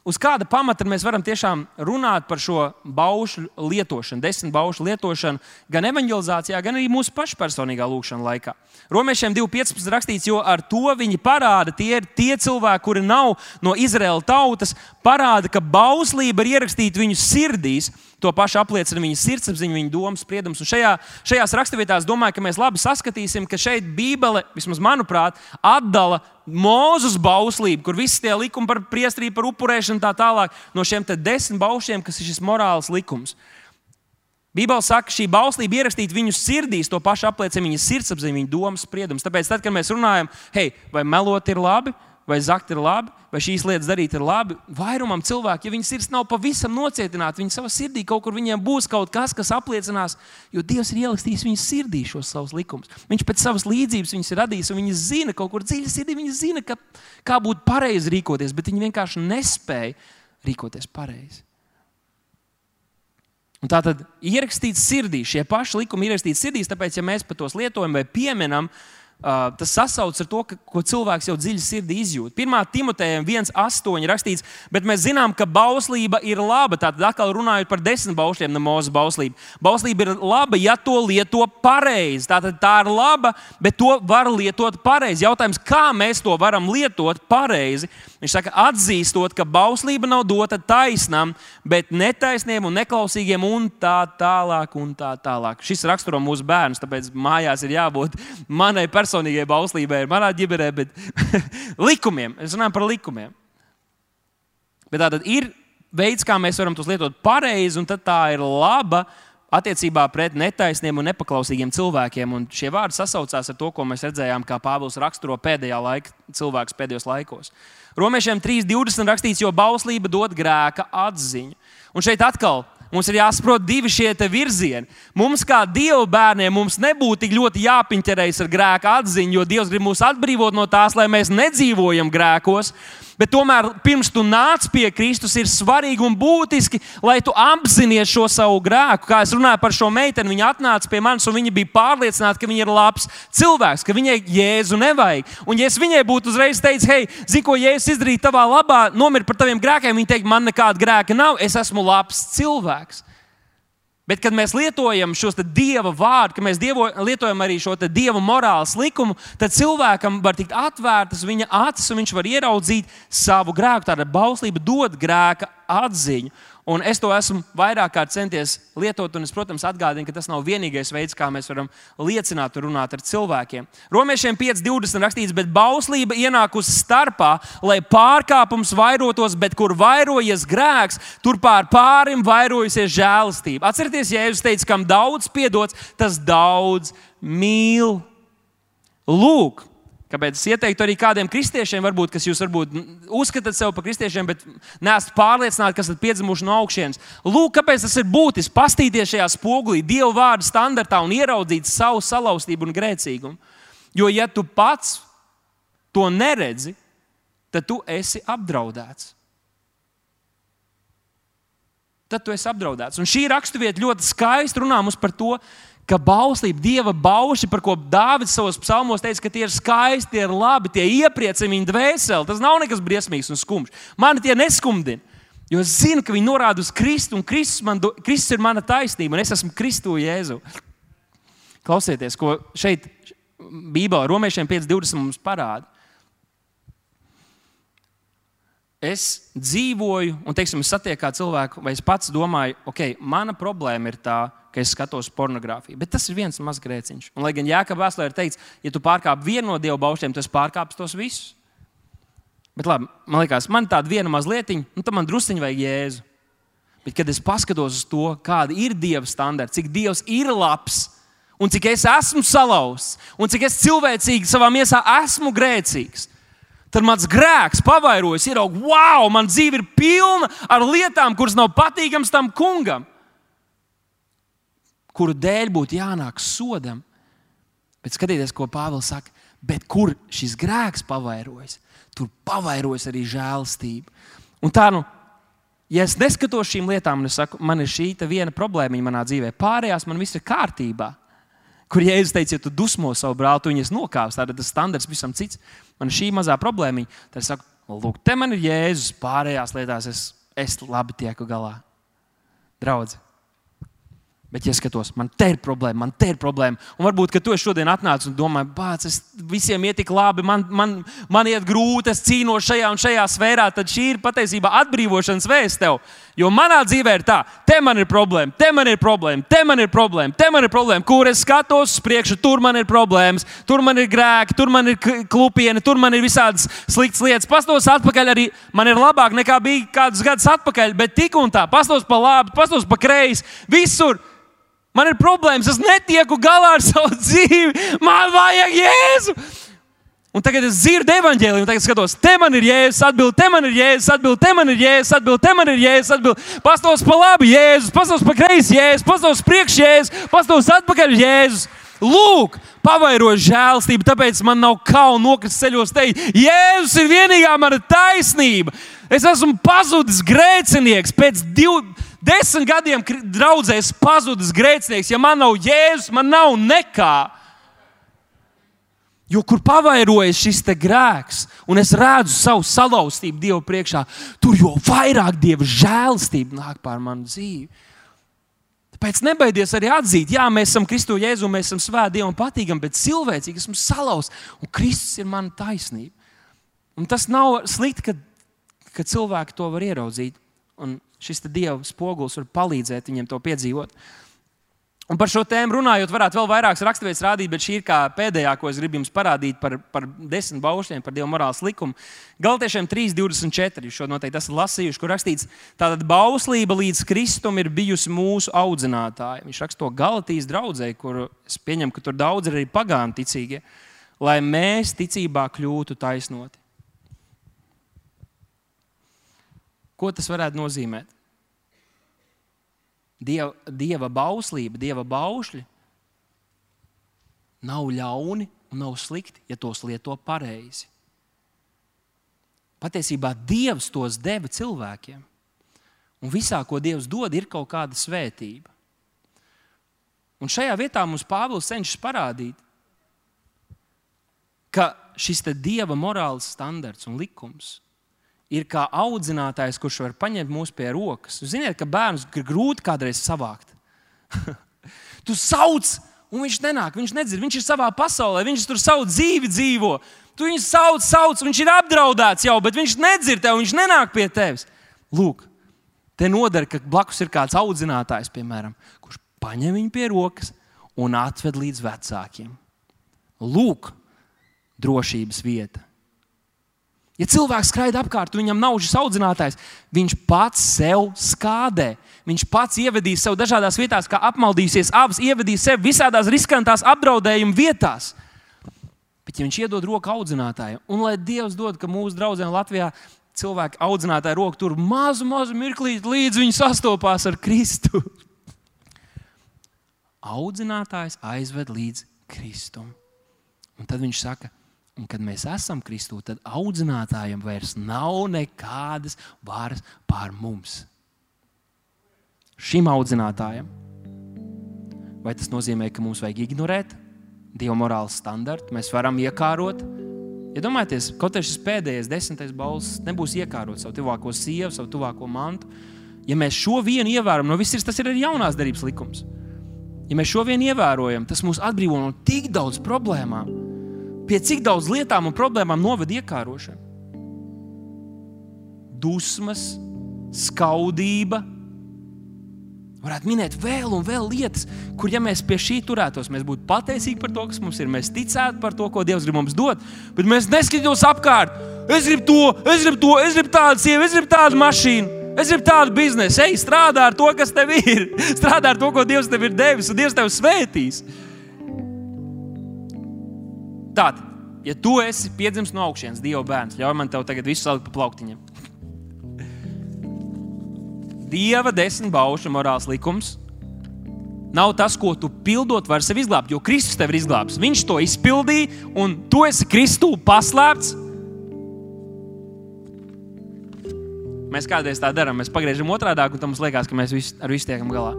uz kāda pamata mēs varam tiešām runāt par šo baušu lietošanu, desmit baušu lietošanu gan evanģelizācijā, gan arī mūsu pašpersonīgā lūkšanā laikā. Romiešiem 2.15 rakstīts, jo ar to viņi parāda, tie ir tie cilvēki, kuri nav no Izraēlas tautas, parāda, ka bauslība ir ierakstīta viņu sirdīs. To pašu apliecina viņa sirdsapziņa, viņa domas, spriedums. Un šajā, šajās raksturvietās domāju, ka mēs labi saskatīsim, ka šeit Bībele, vismaz manuprāt, atdala Mūzus bauslību, kur viss tie likumi par priestrību, par upurēšanu un tā tālāk, no šiem desmit baušiem, kas ir šis morāls likums. Bībeli saka, ka šī bauslība ierakstīta viņu sirdīs, to pašu apliecina viņa sirdsapziņa, viņa domas, spriedums. Tāpēc, tad, kad mēs runājam, hei, vai melot ir labi, vai zakt ir labi, vai šīs lietas darīt ir labi. Vairumam cilvēku, ja viņas sirds nav pavisam nocietināta, viņi savā sirdī kaut kur viņiem būs kaut kas, kas apliecinās, jo Dievs ir ielikstījis viņas sirdī šos savus likumus. Viņš pēc savas līdzības viņus ir radījis, un viņi zina, kaut kur dziļi sirdī, viņi zina, ka, kā būtu pareizi rīkoties, bet viņi vienkārši nespēja rīkoties pareizi. Un tā tad ierakstīts sirdī, šie paši likumi ierakstīti sirdīs, tāpēc, ja mēs pat tos lietojam vai pieminam, Uh, tas sasaucas ar to, ka, ko cilvēks jau dziļi sirdī izjūt. Pirmā Timotejam 1,8 rakstīts, bet mēs zinām, ka bauslība ir laba. Tātad, atkal runājot par desmit baušļiem, no mūsu bauslība. Bauslība ir laba, ja to lieto pareizi. Tātad tā ir laba, bet to var lietot pareizi. Jautājums, kā mēs to varam lietot pareizi? Viņš saka, atzīstot, ka bauslība nav dota taisnām, bet netaisniem un neklausīgiem un tā tālāk. Un tā tālāk. Šis raksturo mūsu bērnus, tāpēc mājās ir jābūt manai personīgajai bauslībai, manā ģimenē, bet likumiem. Es runāju par likumiem. Bet tā tad ir veids, kā mēs varam tos lietot pareizi, un tā ir laba attiecībā pret netaisniem un nepaklausīgiem cilvēkiem. Un šie vārdi sasaucās ar to, ko mēs redzējām, kā Pāvils raksturo pēdējā laika cilvēks pēdējos laikos. Romiešiem 3.20 rakstīts, jo bauslība dod grēka atziņu. Un šeit atkal mums ir jāsaprot divi šie virzieni. Mums, kā dievu bērniem, mums nebūtu tik ļoti jāpiņķerējas ar grēka atziņu, jo Dievs grib mūs atbrīvot no tās, lai mēs nedzīvojam grēkos. Bet tomēr, pirms tu nāc pie Kristus, ir svarīgi un būtiski, lai tu apzinājies šo savu grēku. Kā es runāju par šo meiteni, viņa atnāca pie manis un viņa bija pārliecināta, ka viņa ir labs cilvēks, ka viņai jēzu nevajag. Un, ja es viņai būtu uzreiz teicis, hei, zini, ko jēzus izdarīja tavā labā, nomirt par taviem grēkiem, viņa teikt, man nekāda grēka nav, es esmu labs cilvēks. Bet, kad mēs lietojam šos dieva vārdus, kad mēs dievo, lietojam arī šo dieva morāles likumu, tad cilvēkam var tikt atvērtas viņa acis un viņš var ieraudzīt savu grēku. Tāda bauslība dod grēka atziņu. Un es to esmu vairāk kārt centies lietot, un es, protams, atgādinu, ka tas nav vienīgais veids, kā mēs varam liecināt un runāt ar cilvēkiem. Romiešiem 5.20 rakstīts, bet bauslība ienākusi starpā, lai pārkāpums vairotos, bet kur vairojas grēks, tur pār pārim vairojusies žēlastība. Atcerieties, Jēzus teica, kam daudz piedots, tas daudz mīl. Lūk, Kāpēc es ieteiktu arī kādiem kristiešiem, varbūt, kas jūs varbūt uzskatāt sevi par kristiešiem, bet neesat pārliecināti, kas ir piedzimuši no augšas. Lūk, kāpēc tas ir būtiski pastīties šajā spogulī, Dieva vārdu standartā un ieraudzīt savu salauztību un grēcīgumu. Jo, ja tu pats to neredzi, tad tu esi apdraudēts. Tad tu esi apdraudēts. Un šī raksturvieta ļoti skaisti runā mums par to, ka bauslība, dieva bauši, par ko Dārvids savos psalmos teica, ka tie ir skaisti, tie ir labi, tie iepriecina viņa dvēseli. Tas nav nekas briesmīgs un skumjš. Mani tie neskumdina. Jo es zinu, ka viņi norāda uz Kristu, un Kristus, man, Kristus ir mana taisnība, un es esmu Kristu Jēzu. Klausieties, ko šeit Bībelē, Romiešiem 5.20 mums parāda. Es dzīvoju, un teiksim, es satieku cilvēku, vai es pats domāju, ok, mana problēma ir tā, ka es skatos pornogrāfiju. Bet tas ir viens mazs grēciņš. Un, lai gan Jāka Vēslē ir teikts, ja tu pārkāp vienu no dievu baušļiem, tad pārkāpsi tos visus. Bet labi, man liekas, man tāda viena mazlietiņa, nu tad man drusciņi vajag jēzu. Bet, kad es paskatos uz to, kāda ir dieva standarta, cik dievs ir labs, un cik es esmu salauzts, un cik es cilvēcīgi savā miesā esmu grēcīgs, tad mans grēks pavairojas, ierauga, wow, man dzīve ir pilna ar lietām, kuras nav patīkamas tam kungam kuru dēļ būtu jānāk sodam. Bet skatieties, ko Pāvils saka, bet kur šis grēks pavairojas, tur pavairojas arī žēlastība. Un tā, nu, ja es neskatos šīm lietām, un es saku, man ir šī viena problēma manā dzīvē, pārējās man viss ir kārtībā. Kur Jēzus teica, ja tu dusmo savu brāli, tu viņus nokāps, tad tas standarts visam cits. Man ir šī mazā problēma. Tad es saku, Lūk, te man ir jēzus, pārējās lietās es, es labi tieku galā. Draudzē. Bet, ja skatos, man te ir problēma, man te ir problēma, un varbūt, ka tu šodien atnāc un domā, bāc, es visiem iet tik labi, man, man, man iet grūti, es cīnos šajā un šajā sfērā, tad šī ir patiesībā atbrīvošanas vēsts tev. Jo manā dzīvē ir tā, te man ir problēma, te man ir problēma, te man ir problēma, te man ir problēma, kur es skatos uz priekšu, tur man ir problēmas, tur man ir grēki, tur man ir klupieni, tur man ir visādas sliktas lietas. Pastos atpakaļ arī man ir labāk nekā bija kādus gadus atpakaļ, bet tik un tā, pastos pa labi, pastos pa kreisi, visur. Man ir problēmas, es netieku galā ar savu dzīvi. Man vajag jēzu. Un tagad es dzirdu evanģēliju, un tagad skatos, te man ir jēzus, atbild, te man ir jēzus, atbild, te man ir jēzus, atbild, te man ir jēzus, atbild. Pastos pa labi jēzus, pastos pa kreisi jēzus, pastos priekš jēzus, pastos atpakaļ jēzus. Lūk, pavairoju žēlstību, tāpēc man nav kauna nokrist ceļos teikt, Jēzus ir vienīgā mana taisnība. Es esmu pazudis grēcinieks pēc diviem Desmit gadiem draudzēs pazudis grēcinieks. Ja man nav jēzus, man nav nekā. Jo kur pavairojas šis grēks, un es redzu savu salauztību Dievu priekšā, tur jau vairāk Dieva žēlastība nāk pār manu dzīvi. Tāpēc nebaidies arī atzīt, jā, mēs esam Kristu Jēzu, mēs esam svēti Dievam patīkami, bet cilvēcīgi esmu salauzts, un Kristus ir mana taisnība. Un tas nav slikti, ka, ka cilvēki to var ieraudzīt. Un šis Dieva spogulis var palīdzēt viņiem to piedzīvot. Un par šo tēmu runājot, varētu vēl vairākas raksturvietas rādīt, bet šī ir pēdējā, ko es gribu jums parādīt par, par desmit baušļiem, par Dieva morāles likumu. Galtiešiem 3,24. Jūs šo noteikti esat lasījuši, kur rakstīts, ka bauslība līdz Kristum ir bijusi mūsu audzinātāja. Viņš raksta to Galatijas draugai, kur es pieņemu, ka tur daudz ir arī pagānu ticīgie, lai mēs ticībā kļūtu taisnoti. Ko tas varētu nozīmēt? Dieva, dieva bauslība, dieva baušļi nav ļauni un nav slikti, ja tos lieto pareizi. Patiesībā Dievs tos deva cilvēkiem. Un visā, ko Dievs dod, ir kaut kāda svētība. Un šajā vietā mums Pāvils cenšas parādīt, ka šis Dieva morāls standarts un likums ir kā audzinātājs, kurš var paņemt mūs pie rokas. Jūs zināt, ka bērnus ir grūti kādreiz savākt. tu sauc, un viņš nenāk, viņš nedzird, viņš ir savā pasaulē, viņš tur savu dzīvi dzīvo. Tu viņu sauc, sauc, viņš ir apdraudēts jau, bet viņš nedzird tevi, viņš nenāk pie tevis. Lūk, te noder, ka blakus ir kāds audzinātājs, piemēram, kurš paņem viņu pie rokas un atved līdz vecākiem. Lūk, drošības vieta. Ja cilvēks skraida apkārt, viņam nav šis audzinātājs, viņš pats sev skādē. Viņš pats ievedīs sev dažādās vietās, kā apmaldīsies, abas ievedīs sev visādās riskantās apdraudējuma vietās. Bet, ja viņš iedod roku audzinātājai, un lai Dievs dod, ka mūsu draugiem Latvijā cilvēki audzinātāji roku tur mazu, mazu mirklīti, līdz viņi sastopās ar Kristu. Audzinātājs aizved līdz Kristum. Un tad viņš saka, Un, kad mēs esam Kristū, tad audzinātājiem vairs nav nekādas varas pār mums. Šim audzinātājam. Vai tas nozīmē, ka mums vajag ignorēt Dieva morāles standartu? Mēs varam iekārot. Ja kaut arī šis pēdējais, desmitais balss nebūs iekārot savu tuvāko sievu, savu tuvāko mantu. Ja mēs šo vienu ievērojam, no viss ir, tas ir arī jaunās darbības likums. Ja mēs šo vienu ievērojam, tas mūs atbrīvo no tik daudz problēmām Pie cik daudz lietām un problēmām noved iekārošana? Dusmas, skaudība. Varētu minēt vēl un vēl lietas, kur, ja mēs pie šī turētos, mēs būtu pateicīgi par to, kas mums ir. Mēs ticētu par to, ko Dievs grib mums dot, bet mēs neskatītos apkārt. Es gribu to, es gribu to, es gribu tādu sievu, es gribu tādu mašīnu. Es gribu tādu biznesu, ej, strādā ar to, kas tev ir. Strādā ar to, ko Dievs tev ir devis, un Dievs tev svētīs. Tātad, ja tu esi piedzimis no augšas, Dieva bērns, ļauj man tev tagad visu salikt pa plauktiņiem. Dieva desmit baušu morāls likums nav tas, ko tu pildot, vari sevi izglābt, jo Kristus tev ir izglābs. Viņš to izpildīja, un tu esi Kristū paslēpts. Mēs kādreiz tā darām, mēs pagriežam otrādi, un tam mums liekas, ka mēs visu, ar visu tiekam galā.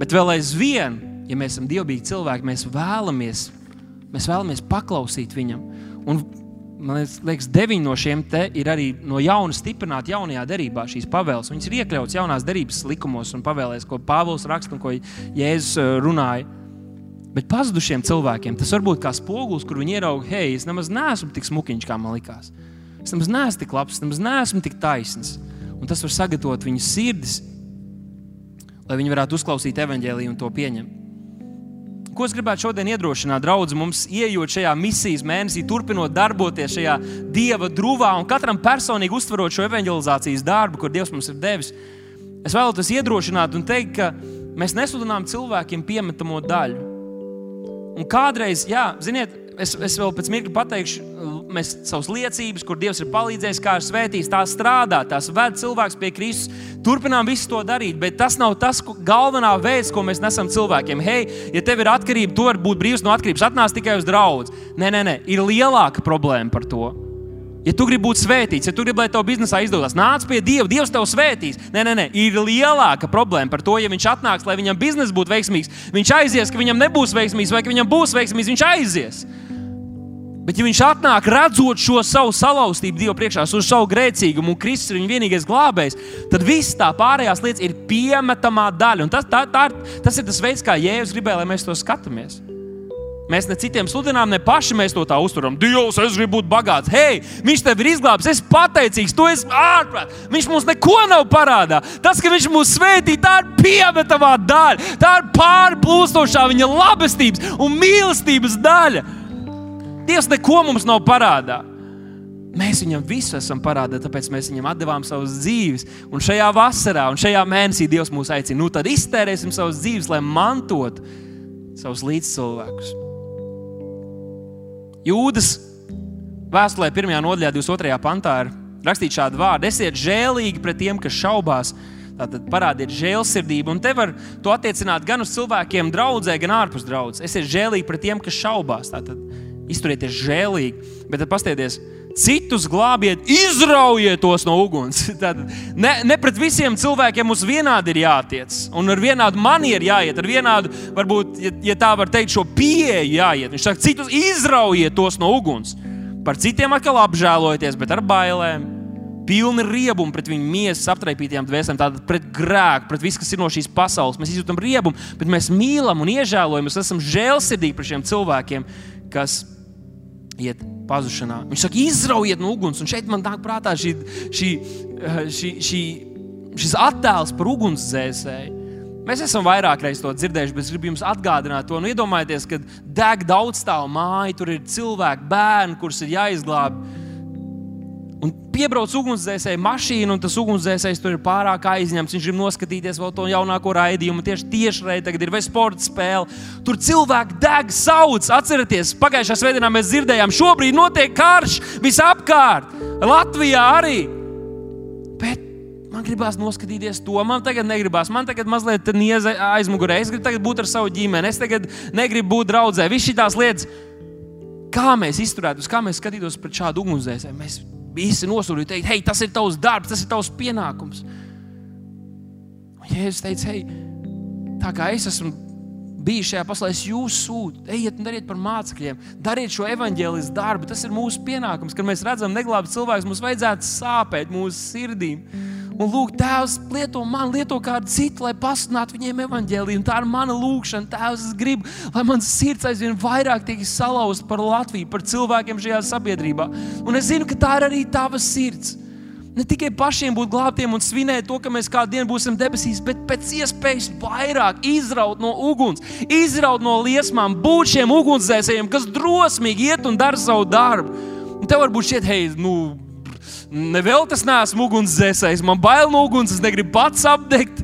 Bet vēl aizvien, ja mēs esam dievbijīgi cilvēki, mēs vēlamies Mēs vēlamies paklausīt viņam. Un man liekas, deviņi no šiem te ir arī no jauna stiprināti jaunajā derībā. Šīs pavēles, viņas ir iekļautas jaunās derības likumos un pavēlēs, ko Pāvils raksta un ko Jēzus uh, runāja. Bet pazudušiem cilvēkiem tas var būt kā spogulis, kur viņi ieraudzīja, hei, es nemaz neesmu tik smukiņš, kā man likās. Es nemaz neesmu tik labs, es nemaz neesmu tik taisns. Un tas var sagatavot viņu sirdis, lai viņi varētu uzklausīt evaņģēlīju un to pieņemt. Ko es gribētu šodien iedrošināt, draugi, mums ienākot šajā misijas mēnesī, turpinot darboties šajā dieva drūvā un katram personīgi uztverot šo evanģelizācijas darbu, kur Dievs mums ir devis. Es vēlos iedrošināt un teikt, ka mēs nesludinām cilvēkiem piemetamo daļu. Un kādreiz, jā, ziniet, es, es vēl pēc mirkļa pateikšu, mēs savas liecības, kur Dievs ir palīdzējis, kā ir svētījis, tās strādā, tās ved cilvēks pie Kristus. Turpinām visu to darīt, bet tas nav tas galvenā veids, ko mēs nesam cilvēkiem. Hei, ja tev ir atkarība, tu vari būt brīvs no atkarības, atnāc tikai uz draugu. Nē, nē, nē, ir lielāka problēma par to. Ja tu gribi būt svētīts, ja tu gribi, lai tev biznesā izdodas, nāc pie Dieva, Dievs tev svētīs. Nē, nē, nē, ir lielāka problēma par to, ja viņš atnāks, lai viņam biznesa būtu veiksmīgs. Viņš aizies, ka viņam nebūs veiksmīgs, vai ka viņam būs veiksmīgs, viņš aizies. Bet, ja viņš atnāk, redzot šo savu salauztību Dieva priekšā, uz savu grēcīgumu, un Kristus ir viņa vienīgais glābējs, tad viss tā pārējās lietas ir piemetamā daļa. Un tas, tā, tā, tas ir tas veids, kā Jēzus gribēja, lai mēs to skatāmies. Mēs ne citiem sludinām, ne paši mēs to tā uztveram. Dievs, es gribu būt bagāts. Hei, viņš tev ir izglābis, es esmu pateicīgs, tu esi ārprāt. Viņš mums neko nav parādā. Tas, ka viņš mūs svētī, tā ir piemetamā daļa. Tā ir pārplūstošā viņa labestības un mīlestības daļa. Dievs neko mums nav parādā. Mēs viņam visu esam parādījuši, tāpēc mēs viņam devām savas dzīves. Un šajā vasarā, un šajā mēnesī Dievs mūs aicina, nu tad iztērēsim savas dzīves, lai mantotu savus līdzcilvēkus. Jūdas vēstulē, 1. nodaļā, 22. pantā ir rakstīts šādi vārdi: Esiet žēlīgi pret tiem, kas šaubās. Tātad parādiet žēlsirdību, un te var to attiecināt gan uz cilvēkiem, draudzē, gan ārpus draudzes. Esiet žēlīgi pret tiem, kas šaubās. Tātad izturieties žēlīgi, bet tad pastieties, citus glābiet, izraujiet tos no uguns. Tad ne, ne pret visiem cilvēkiem mums vienādi ir jātiec, un ar vienādu manieru jāiet, ar vienādu, varbūt, ja, ja tā var teikt, šo pieeju jāiet. Viņš saka, citus izraujiet tos no uguns. Par citiem atkal apžēlojieties, bet ar bailēm. Pilni riebumu pret viņu miesas aptraipītajām dvēselēm, tātad pret grēku, pret visu, kas ir no šīs pasaules. Mēs izjūtam riebumu, bet mēs mīlam un iežēlojam, mēs esam žēlsirdīgi par šiem cilvēkiem, kas iet pazušanā. Viņš saka, izraujiet no uguns. Un šeit man nāk prātā šī, šī, eh, šī, šī, šis attēls par ugunsdzēsēju. Mēs esam vairāk reizes to dzirdējuši, bet es gribu jums atgādināt to. Nu, iedomājieties, ka deg daudz stāvu māju, tur ir cilvēki, bērni, kurus ir jāizglābj Un piebrauc ugunsdzēsēji mašīna, un tas ugunsdzēsējs tur ir pārāk aizņemts. Viņš grib noskatīties vēl to jaunāko raidījumu. Tieši tiešraidē tagad ir vai sporta spēle. Tur cilvēki deg, sauc. Atcerieties, pagājušā svētdienā mēs dzirdējām, šobrīd notiek karš visapkārt. Latvijā arī. Bet man gribās noskatīties to. Man tagad negribās. Man tagad mazliet nieze aizmugurē. Es gribu būt ar savu ģimeni. Es tagad negribu būt draudzē. Visas šīs lietas. Kā mēs izturētos, kā mēs skatītos pret šādu ugunsdzēsēju? Visi nosūtīja, teikt, hei, tas ir tavs darbs, tas ir tavs pienākums. Un Jēzus teica, hei, tā kā es esmu bijis šajā pasaulē, es jūs sūtu, ejiet un dariet par mācekļiem, dariet šo evaņģēlis darbu. Tas ir mūsu pienākums, kad mēs redzam neglābtu cilvēku, mums vajadzētu sāpēt mūsu sirdīm. Un lūk, Tēvs, lieto man, lieto kādu citu, lai pasludinātu viņiem evaņģēlīju. Tā ir mana lūkšana. Tēvs, es gribu, lai mans sirds aizvien vairāk tiek salauzta par Latviju, par cilvēkiem šajā sabiedrībā. Un es zinu, ka tā ir arī tava sirds. Ne tikai pašiem būt glābtiem un svinēt to, ka mēs kādu dienu būsim debesīs, bet pēc iespējas vairāk izraut no uguns, izraut no liesmām, būt šiem ugunsdzēsējiem, kas drosmīgi iet un dara savu darbu. Un tev varbūt šķiet, hei, nu, Nevēl tas neesmu ugunsdzēsējs, man bail no uguns, es negribu pats apdegt.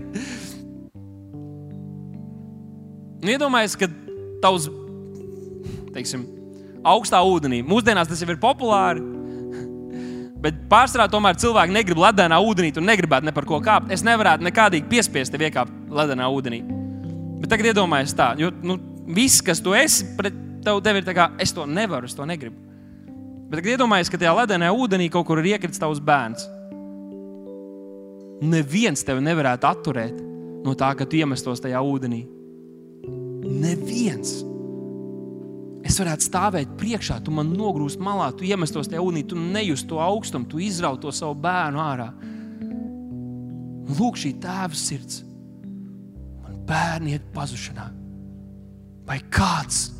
Nu, iedomājieties, ka tavs teiksim, augstā ūdenī, mūsdienās tas jau ir populāri. Bet pārsvarā tomēr cilvēki negrib ledainā ūdenī, un negribētu ne par ko kāpt. Es nevarētu nekādīgi piespiest tevi iekāpt ledainā ūdenī. Bet tagad iedomājieties tā, jo nu, viss, kas tu esi, pret tevi ir tā kā es to nevaru, es to negribu. Bet tagad iedomājieties, ka tajā ledenajā ūdenī kaut kur ir iekritis tavs bērns. Neviens tevi nevarētu atturēt no tā, ka tu iemestos tajā ūdenī. Neviens. es varētu stāvēt priekšā, tu man nogrūst malā, tu iemestos tajā ūdī, tu nejūti to augstumu, tu izrauj to savu bērnu ārā. Lūk, šī tēva sirds. Man bērni iet pazušanā. Vai kāds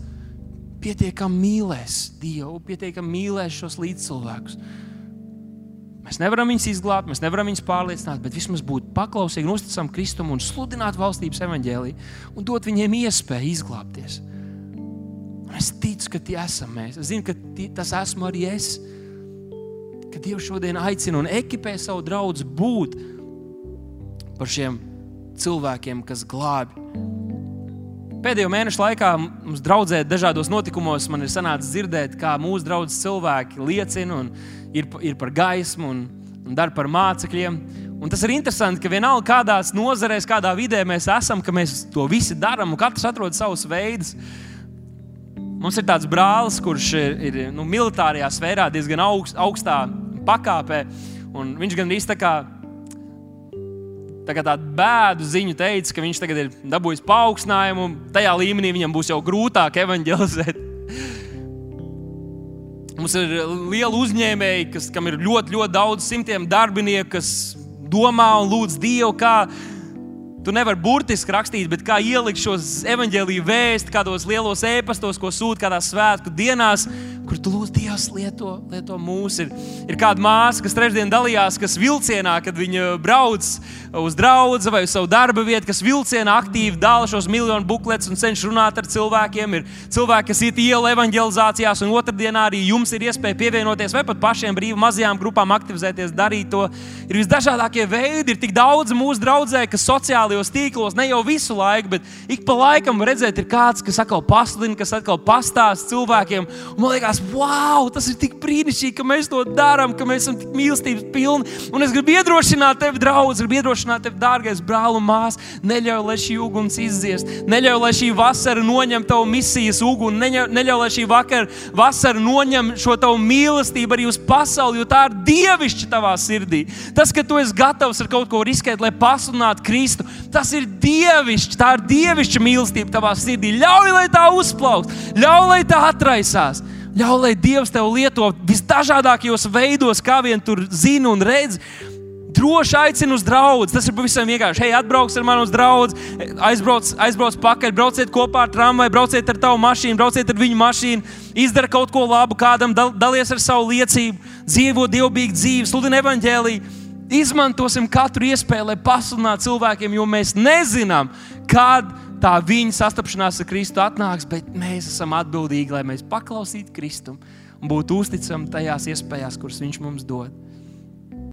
pietiekami mīlēs Dievu, pietiekami mīlēs šos līdzcilvēkus? Mēs nevaram viņus izglābt, mēs nevaram viņus pārliecināt, bet vismaz būt paklausīgi, uzticam Kristum un sludināt valstības evaņģēlīju un dot viņiem iespēju izglābties. Un es ticu, ka tie esam mēs. Es zinu, ka tie, tas esmu arī es. Ka Dievs šodien aicina un ekipē savu draugu būt par šiem cilvēkiem, kas glābi. Pēdējo mēnešu laikā mums draudzē dažādos notikumos man ir sanācis dzirdēt, kā mūsu draugs cilvēki liecina un ir, ir par gaismu un, un dara par mācekļiem. Un tas ir interesanti, ka vienalga kādās nozarēs, kādā vidē mēs esam, ka mēs to visi darām un katrs atrod savus veidus. Mums ir tāds brālis, kurš ir, ir nu, militārajā sfērā diezgan augst, augstā pakāpē. Viņš gan īstenībā tā tādu bēdu ziņu teica, ka viņš tagad ir dabūjis paaugstinājumu, tajā līmenī viņam būs jau grūtāk evanģelizēt. Mums ir liela uzņēmēja, kas, kam ir ļoti, ļoti daudz simtiem darbinieku, kas domā un lūdz Dievu, kā Tu nevari burtiski rakstīt, bet kā ielikt šos evaņģēlīju vēstus, kādos lielos ēpastos, ko sūta kādās svētku dienās, kur tu lūdz Dievs lieto, lieto mūsu. Ir, ir kāda māsa, kas trešdien dalījās, kas vilcienā, kad viņa brauc uz draugu vai uz savu darba vietu, kas vilcienā aktīvi dala šos miljonu bukletus un cenšas runāt ar cilvēkiem. Ir cilvēki, kas iet iela evanģelizācijās, un otrdienā arī jums ir iespēja pievienoties vai pat pašiem brīvi mazajām grupām aktivizēties, darīt to. Ir visdažādākie veidi, ir tik daudz mūsu draudzē, kas sociālajos tīklos ne jau visu laiku, bet ik pa laikam redzēt, ir kāds, kas atkal pasludina, kas atkal pastāsta cilvēkiem. Un man liekas, wow, tas ir tik brīnišķīgi, ka mēs to darām, ka mēs esam tik mīlestības pilni. Un es gribu iedrošināt tevi, draugs, gribu iedrošināt tevi, dārgais brāl un māsas. Neļauj, lai šī uguns izdziest, neļauj, lai šī vasara noņem tavu misijas uguni, neļauj, neļauj lai šī vakar, vasara noņem šo tavu mīlestību arī uz pasauli, jo tā ir dievišķa tavā sirdī. Tas, ka tu esi gatavs ar kaut ko riskēt, lai pasludinātu Kristu, tas ir dievišķi, tā ir dievišķa mīlestība tavā sirdī. Ļauj, lai tā uzplaukst, ļauj, lai tā atraisās. Ļauj, lai Dievs tev lieto visdažādākajos veidos, kā vien tur zina un redz. Droši aicinu uz draugu. Tas ir pavisam vienkārši. Hei, atbrauc ar mani uz draugu, aizbrauc, aizbrauc pakaļ, brauciet kopā ar tramvaju, brauciet ar tavu mašīnu, brauciet ar viņu mašīnu, izdara kaut ko labu kādam, dal, dalies ar savu liecību, dzīvo dievbijīgu dzīvi, sludina evaņģēlīju. Izmantosim katru iespēju, lai pasludinātu cilvēkiem, jo mēs nezinām, kāda tā viņa sastapšanās ar Kristu atnāks, bet mēs esam atbildīgi, lai mēs paklausītu Kristum un būtu uzticami tajās iespējās, kuras Viņš mums dod.